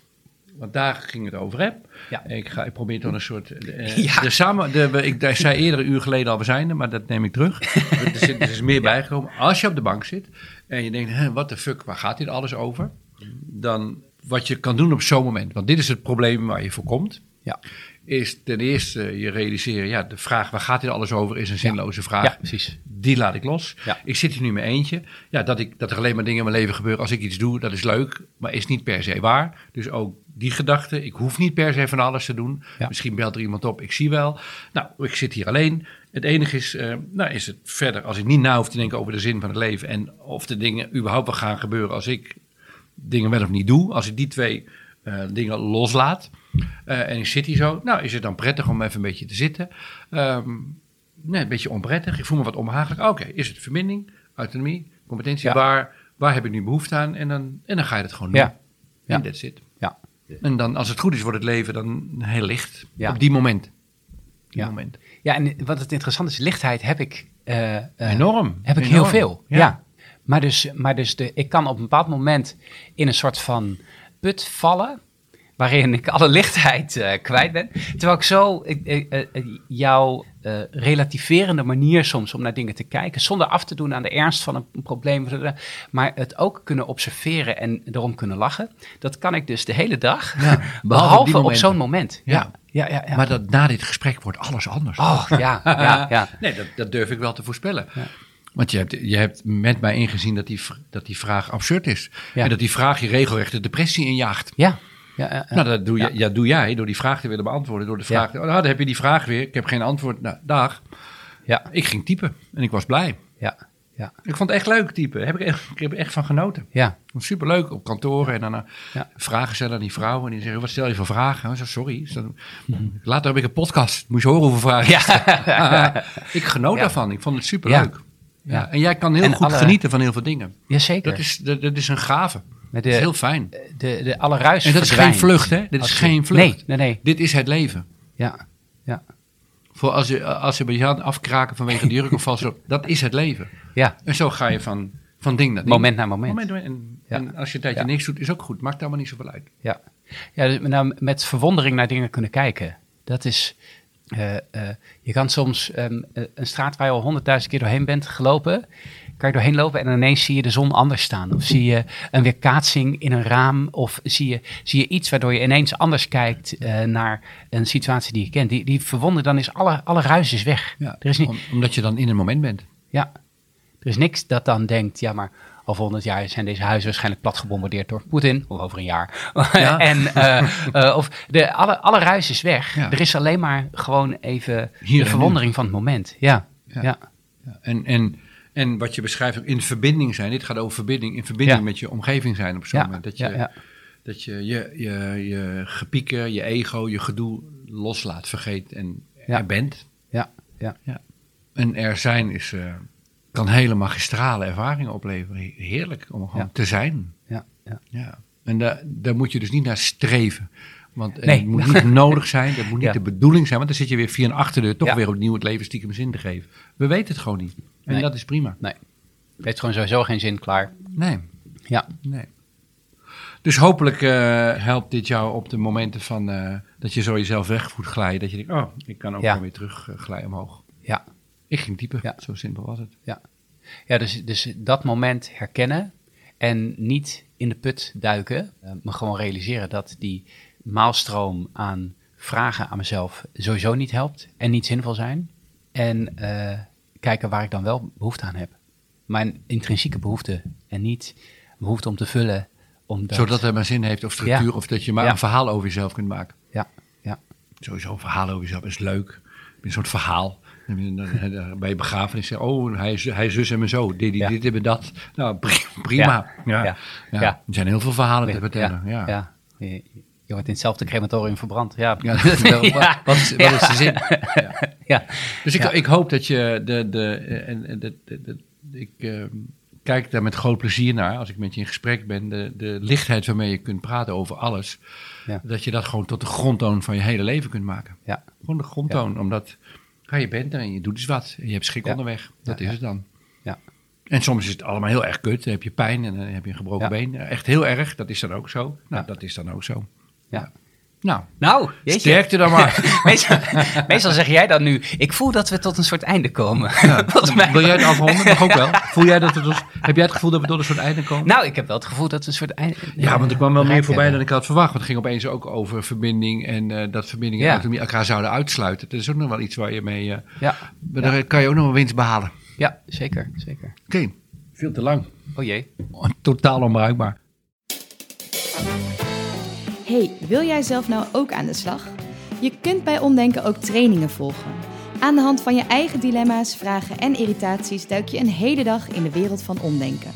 Speaker 1: want daar ging het over, hè?
Speaker 2: Ja.
Speaker 1: Ik, ga, ik probeer toch een soort... eh,
Speaker 2: Ja.
Speaker 1: de samen, de, we- ik, ik zei eerder een uur geleden al, we zijn er, maar dat neem ik terug. er, is, er is meer bijgekomen. Als je op de bank zit en je denkt, hè, what the fuck, waar gaat dit alles over? Dan wat je kan doen op zo'n moment, want dit is het probleem waar je voor komt,
Speaker 2: Ja.
Speaker 1: is ten eerste je realiseren, ja, de vraag waar gaat dit alles over is een zinloze vraag.
Speaker 2: ja, precies.
Speaker 1: Die laat ik los.
Speaker 2: Ja.
Speaker 1: Ik zit hier nu mijn eentje. Ja, dat, ik, dat er alleen maar dingen in mijn leven gebeuren als ik iets doe, dat is leuk, maar is niet per se waar. Dus ook die gedachte, ik hoef niet per se van alles te doen. Misschien belt er iemand op, ik zie wel. Nou, ik zit hier alleen. Het enige is, eh, nou is het verder, als ik niet na hoef te denken over de zin van het leven en of de dingen überhaupt wel gaan gebeuren als ik dingen wel of niet doe. Als ik die twee eh, dingen loslaat eh, en ik zit hier zo, nou is het dan prettig om even een beetje te zitten. Ehm, nee, een beetje onprettig. Ik voel me wat onbehagelijk. Oké, is het verbinding, autonomie, competentie?
Speaker 2: Ja.
Speaker 1: Waar, waar heb ik nu behoefte aan? En dan, en dan ga je het gewoon doen.
Speaker 2: Ja. Ja.
Speaker 1: En that's it.
Speaker 2: Ja.
Speaker 1: En dan, als het goed is, wordt het leven dan heel licht.
Speaker 2: Ja.
Speaker 1: Op die moment. Die
Speaker 2: Ja.
Speaker 1: moment.
Speaker 2: ja, en wat het interessante is, lichtheid heb ik... eh,
Speaker 1: Enorm.
Speaker 2: Heb ik
Speaker 1: Enorm.
Speaker 2: heel veel,
Speaker 1: Ja.
Speaker 2: ja. Maar, dus, maar dus de, ik kan op een bepaald moment in een soort van put vallen... waarin ik alle lichtheid uh, kwijt ben. Terwijl ik zo uh, jouw relativerende manier soms om naar dingen te kijken, zonder af te doen aan de ernst van een probleem, maar het ook kunnen observeren en erom kunnen lachen, dat kan ik dus de hele dag, ja, behalve, op zo'n moment.
Speaker 1: Ja. Ja, ja, ja, Maar dat, na dit gesprek wordt alles anders.
Speaker 2: Oh, ja, ja, ja.
Speaker 1: nee, dat, dat durf ik wel te voorspellen. Want je hebt, je hebt met mij ingezien dat die, dat die vraag absurd is. En dat die vraag je regelrecht de depressie injaagt.
Speaker 2: Ja. Ja, ja,
Speaker 1: Nou, dat doe, je, ja. doe jij door die vraag te willen beantwoorden. Door de vraag, oh, nou, dan heb je die vraag weer. Ik heb geen antwoord. Nou, dag. Ja. Ik ging typen en ik was blij.
Speaker 2: Ja. Ja.
Speaker 1: Ik vond het echt leuk typen. Heb ik, echt, ik heb er echt van genoten.
Speaker 2: Ja.
Speaker 1: Superleuk op kantoren en dan uh, ja. vragen stellen aan die vrouwen. En die zeggen, wat stel je voor vragen? Ik zeg, sorry. Mhm. Later heb ik een podcast. Moet je horen hoeveel vragen ja. ik genoot daarvan. Ik vond het superleuk. Ja. En jij kan heel goed genieten van heel veel dingen.
Speaker 2: Jazeker.
Speaker 1: Dat is, dat, dat is een gave. dat is heel fijn.
Speaker 2: De, de alle ruis
Speaker 1: En dat is geen vlucht, hè? Dit is geen vlucht.
Speaker 2: Nee, nee, nee.
Speaker 1: Dit is het leven.
Speaker 2: Ja, ja.
Speaker 1: Voor als je, als je bij je afkraken vanwege de jurk of vals, dat is het leven.
Speaker 2: Ja.
Speaker 1: En zo ga je van, van ding naar
Speaker 2: ding. Moment naar moment.
Speaker 1: moment en, en, als je een tijdje niks doet, is ook goed. Maakt allemaal niet zoveel uit.
Speaker 2: Ja, ja dus nou, met verwondering naar dingen kunnen kijken. Dat is, uh, uh, je kan soms um, een straat waar je al honderdduizend keer doorheen bent gelopen, kan je doorheen lopen en ineens zie je de zon anders staan. Of zie je een weerkaatsing in een raam. Of zie je, zie je iets waardoor je ineens anders kijkt uh, naar een situatie die je kent. Die, die verwondering, dan is alle, alle ruis is weg.
Speaker 1: Ja, er is niet, omdat je dan in een moment bent.
Speaker 2: Ja, er is niks dat dan denkt, ja maar al volgend jaar zijn deze huizen waarschijnlijk plat gebombardeerd door Poetin, of over een jaar. Ja. en uh, uh, of de, alle, alle ruis is weg. Ja. Er is alleen maar gewoon even Hier de verwondering van het moment. Ja. ja. ja.
Speaker 1: En, en, en wat je beschrijft, in verbinding zijn. Dit gaat over verbinding, in verbinding met je omgeving zijn op zo'n moment. Dat je, dat je je, je je gepieken, je ego, je gedoe loslaat, vergeet en er bent.
Speaker 2: Ja. Ja.
Speaker 1: Ja. En er zijn is. Uh, kan hele magistrale ervaringen opleveren. Heerlijk om gewoon te zijn.
Speaker 2: Ja, ja.
Speaker 1: ja. En daar, daar moet je dus niet naar streven. Want het moet niet nodig zijn, dat moet niet de bedoeling zijn. Want dan zit je weer via een achterdeur toch weer opnieuw het leven stiekem zin te geven. We weten het gewoon niet. En dat is prima.
Speaker 2: Nee. Het heeft gewoon sowieso geen zin, klaar.
Speaker 1: Nee.
Speaker 2: Ja.
Speaker 1: Nee. Dus hopelijk uh, helpt dit jou op de momenten van uh, dat je zo jezelf weg voelt glijden. Dat je denkt, oh, ik kan ook ja. weer terug uh, glijden omhoog.
Speaker 2: Ja,
Speaker 1: ik ging typen, ja. zo simpel was het.
Speaker 2: Ja, ja dus, dus dat moment herkennen en niet in de put duiken, uh, maar gewoon realiseren dat die maalstroom aan vragen aan mezelf sowieso niet helpt en niet zinvol zijn. En uh, kijken waar ik dan wel behoefte aan heb. Mijn intrinsieke behoefte en niet behoefte om te vullen. Omdat...
Speaker 1: Zodat het maar zin heeft of structuur of dat je maar een verhaal over jezelf kunt maken.
Speaker 2: Ja, ja.
Speaker 1: Sowieso een verhaal over jezelf is leuk. Een soort verhaal. Bij je begrafenis zeggen, oh, hij hij zus en zo, dit, dit, dit en dat. Nou, prima. Ja. Ja. ja. Er zijn heel veel verhalen te vertellen. Ja.
Speaker 2: Ja. Je, je wordt in hetzelfde crematorium verbrand. Ja,
Speaker 1: ja. wat, is, wat is de zin? Ja. Dus ik, ik hoop dat je de, de, en, de, de, de, ik uh, kijk daar met groot plezier naar als ik met je in gesprek ben. De, de lichtheid waarmee je kunt praten over alles. Dat je dat gewoon tot de grondtoon van je hele leven kunt maken.
Speaker 2: Ja.
Speaker 1: Gewoon de grondtoon, omdat Ga je bent er en je doet eens wat. En je hebt schrik onderweg. Dat is het dan.
Speaker 2: Ja.
Speaker 1: En soms is het allemaal heel erg kut. Dan heb je pijn en dan heb je een gebroken been. Echt heel erg. Dat is dan ook zo. Nou, dat is dan ook zo.
Speaker 2: Ja.
Speaker 1: Nou,
Speaker 2: nou
Speaker 1: sterkte dan maar.
Speaker 2: meestal, meestal, zeg jij dan nu, ik voel dat we tot een soort einde komen.
Speaker 1: Ja, wil jij het afronden? Mag ook wel. Voel jij dat we tot, heb jij het gevoel dat we tot een soort einde komen?
Speaker 2: Nou, ik heb wel het gevoel dat we een soort einde...
Speaker 1: Ja, want er kwam wel meer voorbij dan ik had verwacht. Want het ging opeens ook over verbinding en uh, dat verbindingen ja. elkaar zouden uitsluiten. Dat is ook nog wel iets waar je mee... Uh, ja. Daar kan je ook nog wel winst behalen.
Speaker 2: Ja, zeker, zeker.
Speaker 1: Oké, veel te lang.
Speaker 2: Oh jee.
Speaker 1: Totaal onbruikbaar.
Speaker 3: Hey, wil jij zelf nou ook aan de slag? Je kunt bij Omdenken ook trainingen volgen. Aan de hand van je eigen dilemma's, vragen en irritaties duik je een hele dag in de wereld van omdenken.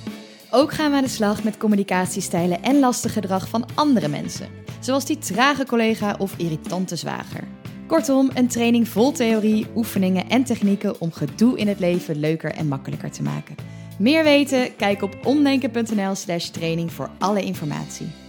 Speaker 3: Ook gaan we aan de slag met communicatiestijlen en lastig gedrag van andere mensen, zoals die trage collega of irritante zwager. Kortom, een training vol theorie, oefeningen en technieken om gedoe in het leven leuker en makkelijker te maken. Meer weten? Kijk op omdenken.nl/slash training voor alle informatie.